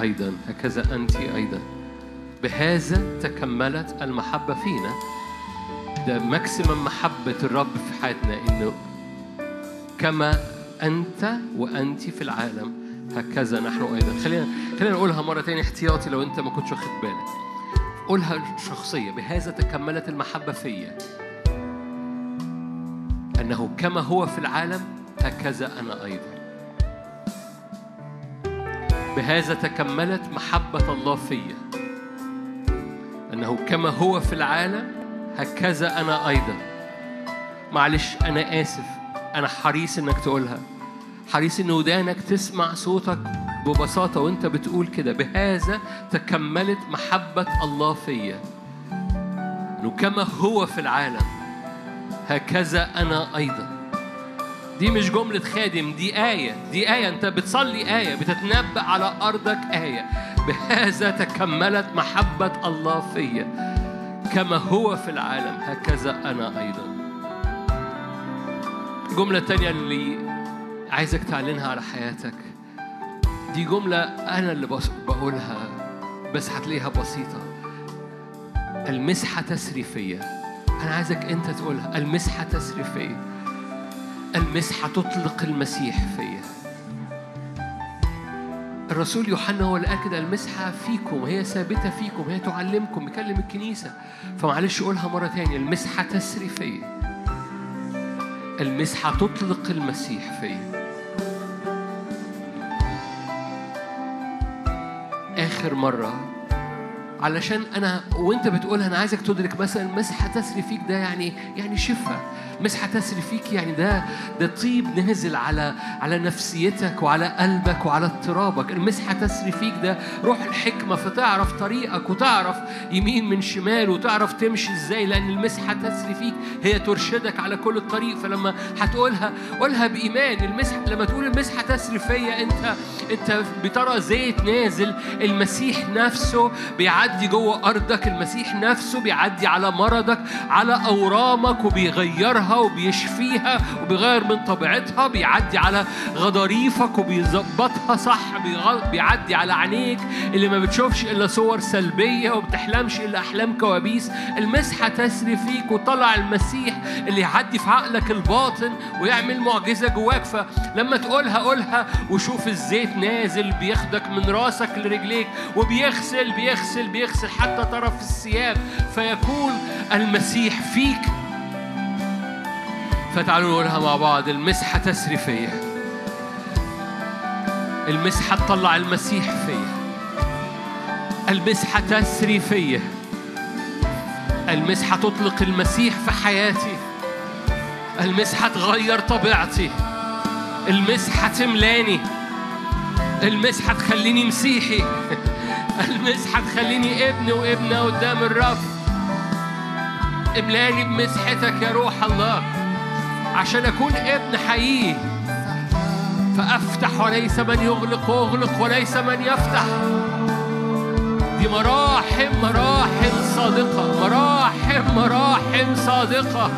أيضا هكذا أنت أيضا. بهذا تكملت المحبة فينا. ده ماكسيمم محبة الرب في حياتنا إنه كما أنت وأنت في العالم هكذا نحن أيضا. خلينا خلينا نقولها مرة تاني احتياطي لو أنت ما كنتش واخد بالك. قولها شخصيه بهذا تكملت المحبة فيا. أنه كما هو في العالم هكذا أنا أيضا. بهذا تكملت محبة الله فيا. أنه كما هو في العالم هكذا أنا أيضا. معلش أنا آسف. أنا حريص إنك تقولها. حريص إن ودانك تسمع صوتك ببساطة وأنت بتقول كده. بهذا تكملت محبة الله فيا. إنه كما هو في العالم هكذا أنا أيضا. دي مش جملة خادم دي آية دي آية. أنت بتصلي آية بتتنبأ على أرضك آية. بهذا تكملت محبة الله فيا كما هو في العالم. هكذا أنا أيضا. الجملة التانية اللي عايزك تعلنها على حياتك. دي جملة أنا اللي بقولها بس هتلاقيها بسيطة. المسحة تسريفية أنا عايزك أنت تقولها. المسحة تسريفية المسحة تطلق المسيح فيا الرسول يوحنا هو اللي المسحة فيكم هي ثابتة فيكم هي تعلمكم بيكلم الكنيسة. فمعلش قولها مرة تانية المسحة تسري فيا المسحة تطلق المسيح فيا. آخر مرة علشان أنا وأنت بتقولها أنا عايزك تدرك مثلا مسحه تسري فيك ده يعني يعني شفاء مسحه تسري فيك يعني ده ده طيب نازل على على نفسيتك وعلى قلبك وعلى اضطرابك. المسحه تسري فيك ده روح الحكمة فتعرف طريقك وتعرف يمين من شمال وتعرف تمشي إزاي لأن المسحه تسري فيك هي ترشدك على كل الطريق. فلما هتقولها قولها بإيمان. المسحه لما تقول المسحه تسري فيا أنت أنت بترى زيت نازل. المسيح نفسه بيعدي جوه أرضك المسيح نفسه بيعدي على مرضك على أورامك وبيغيرها وبيشفيها وبيغير من طبيعتها بيعدي على غضاريفك وبيظبطها صح بيعدي على عينيك اللي ما بتشوفش إلا صور سلبية وبتحلمش إلا أحلام كوابيس. المسحة تسري فيك وطلع المسيح اللي يعدي في عقلك الباطن ويعمل معجزة جواك. فلما تقولها قولها وشوف الزيت نازل بياخدك من راسك لرجليك وبيغسل بيغسل بيغسل. حتى طرف الثياب فيكون المسيح فيك. فتعالوا نقولها مع بعض المسحة تسري فيا المسحة تطلع المسيح فيا. المسحة تسري فيا المسحة تطلق المسيح في حياتي. المسحة تغير طبيعتي. المسحة تملاني. المسحة تخليني مسيحي. المسحة تخليني ابن وابنة قدام الرب املاني بمسحتك يا روح الله. عشان أكون ابن حقيقي. فأفتح وليس من يغلق واغلق وليس من يفتح. دي مراحم مراحم صادقة. مراحم مراحم صادقة.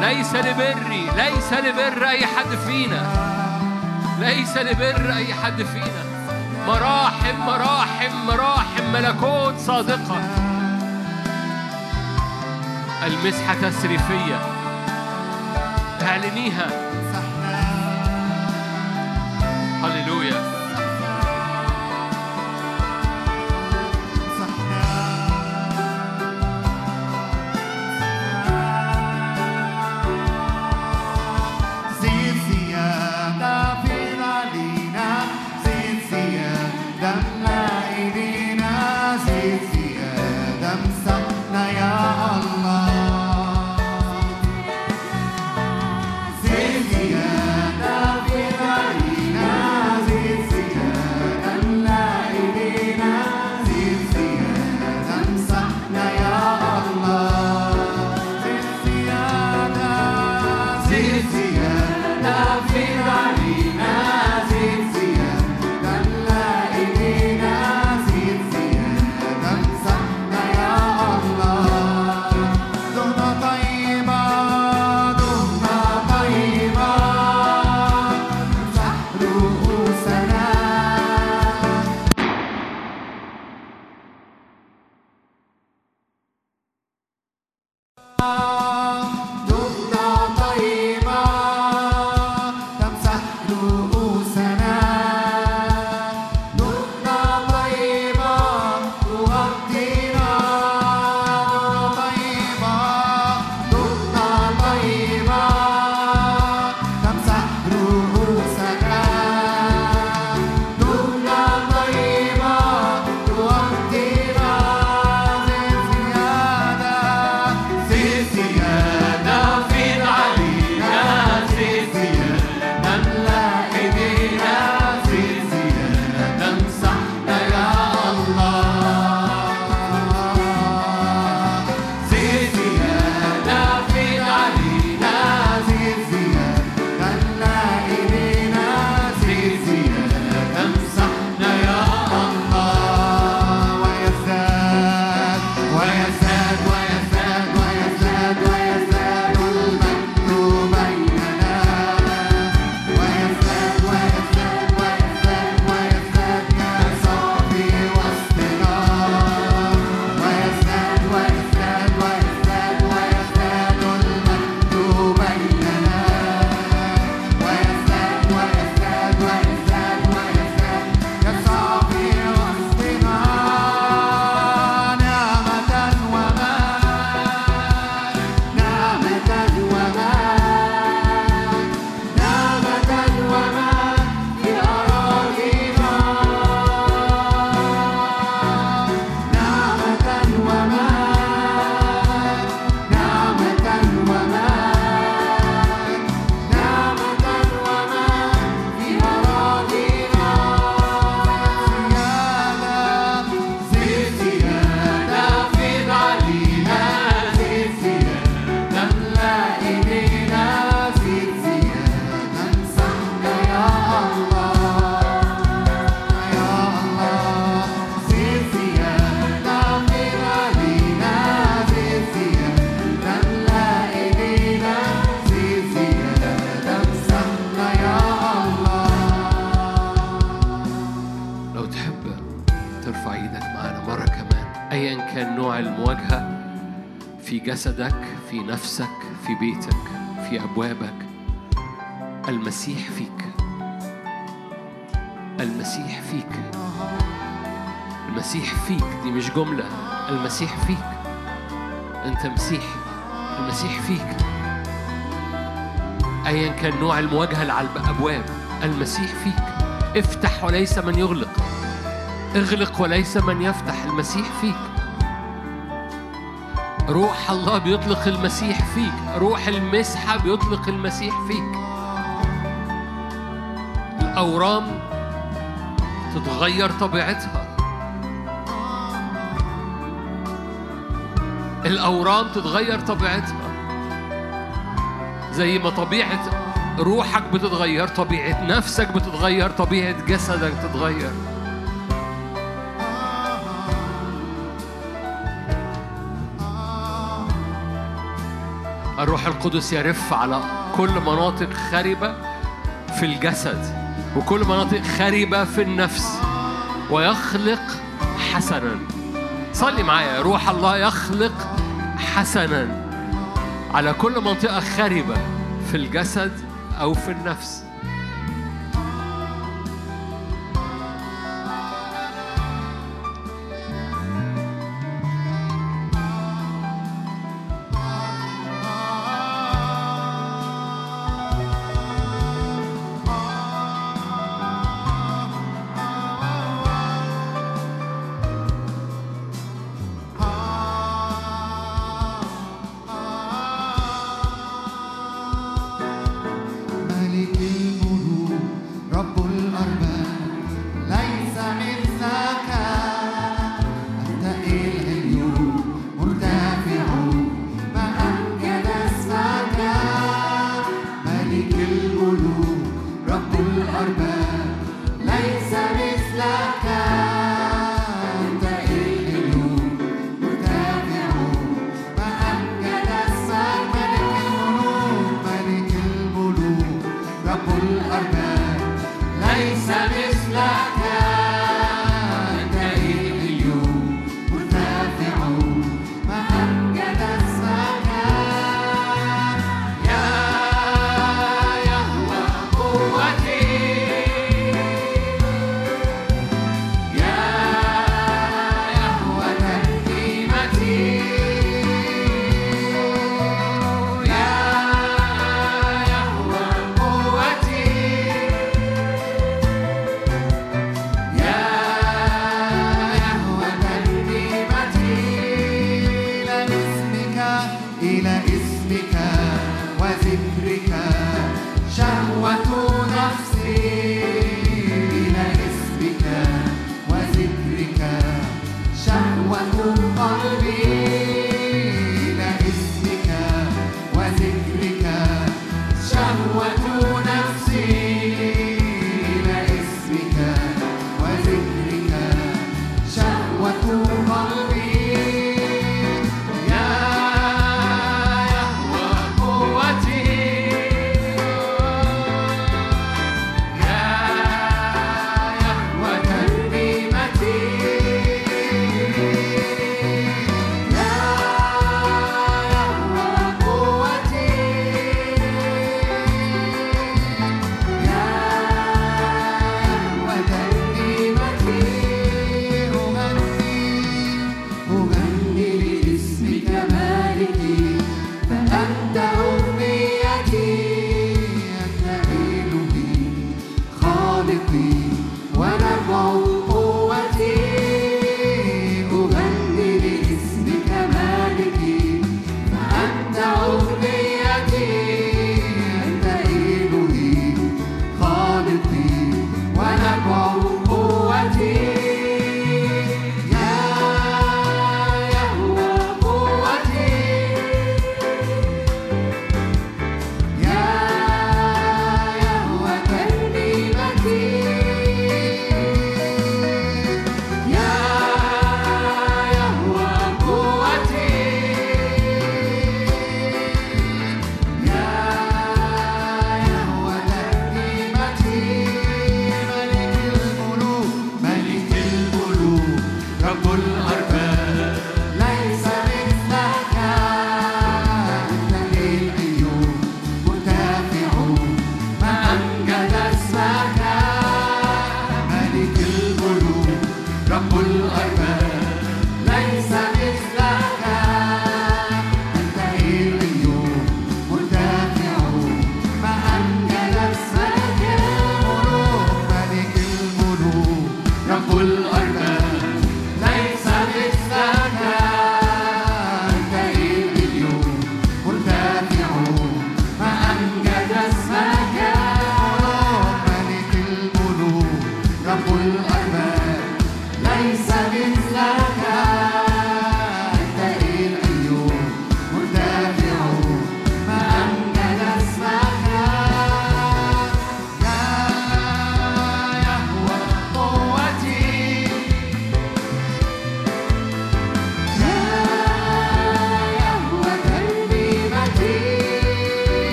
ليس لبري ليس لبر أي حد فينا. ليس لبر أي حد فينا. مراحم مراحم مراحم ملكوت صادقة. المسحة تسري فيا اعلنيها. فيك دي مش جملة المسيح فيك. أنت مسيح المسيح فيك. أيا كان نوع المواجهة اللي على الأبواب المسيح فيك. افتح وليس من يغلق. اغلق وليس من يفتح المسيح فيك. روح الله بيطلق المسيح فيك. روح المسحة بيطلق المسيح فيك. الأورام تتغير طبيعتها. الأورام تتغير طبيعتها. زي ما طبيعة روحك بتتغير طبيعة نفسك بتتغير طبيعة جسدك تتغير الروح القدس يرف على كل مناطق خربة في الجسد وكل مناطق خربة في النفس ويخلق حسنا. صلي معايا روح الله يخلق حسنا على كل منطقة خربة في الجسد أو في النفس.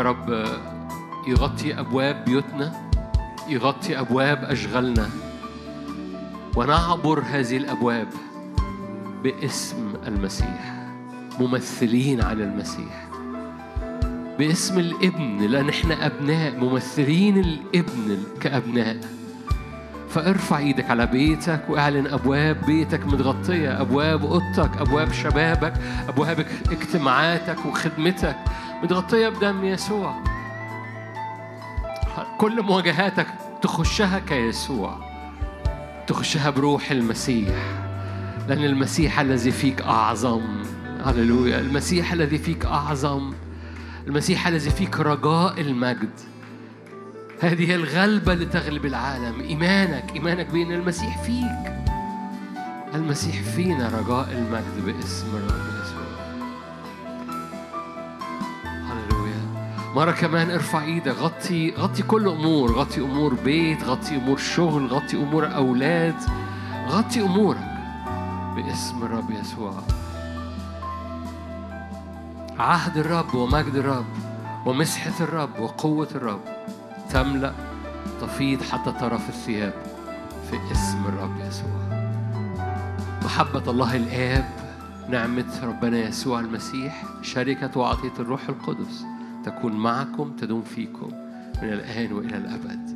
يا رب يغطي أبواب بيوتنا يغطي أبواب أشغالنا. ونعبر هذه الأبواب باسم المسيح ممثلين عن المسيح. باسم الابن لأن إحنا أبناء ممثلين الابن كأبناء. فارفع إيدك على بيتك واعلن أبواب بيتك متغطية أبواب أوضتك أبواب شبابك أبواب اجتماعاتك وخدمتك. متغطيه بدم يسوع. كل مواجهاتك تخشها كيسوع. تخشها بروح المسيح. لأن المسيح الذي فيك أعظم. هللويا. المسيح الذي فيك أعظم. المسيح الذي فيك رجاء المجد. هذه الغلبة لتغلب العالم. إيمانك. إيمانك بأن المسيح فيك. المسيح فينا رجاء المجد باسم الرب مرة كمان ارفع إيدك غطي غطي كل أمور غطي أمور بيت غطي أمور شغل غطي أمور أولاد غطي أمورك باسم الرب يسوع. عهد الرب ومجد الرب ومسحة الرب وقوة الرب تملأ تفيض حتى طرف الثياب في اسم الرب يسوع. محبة الله الآب نعمة ربنا يسوع المسيح شركة وعطية الروح القدس. تكون معكم تدوم فيكم من الآن وإلى الأبد.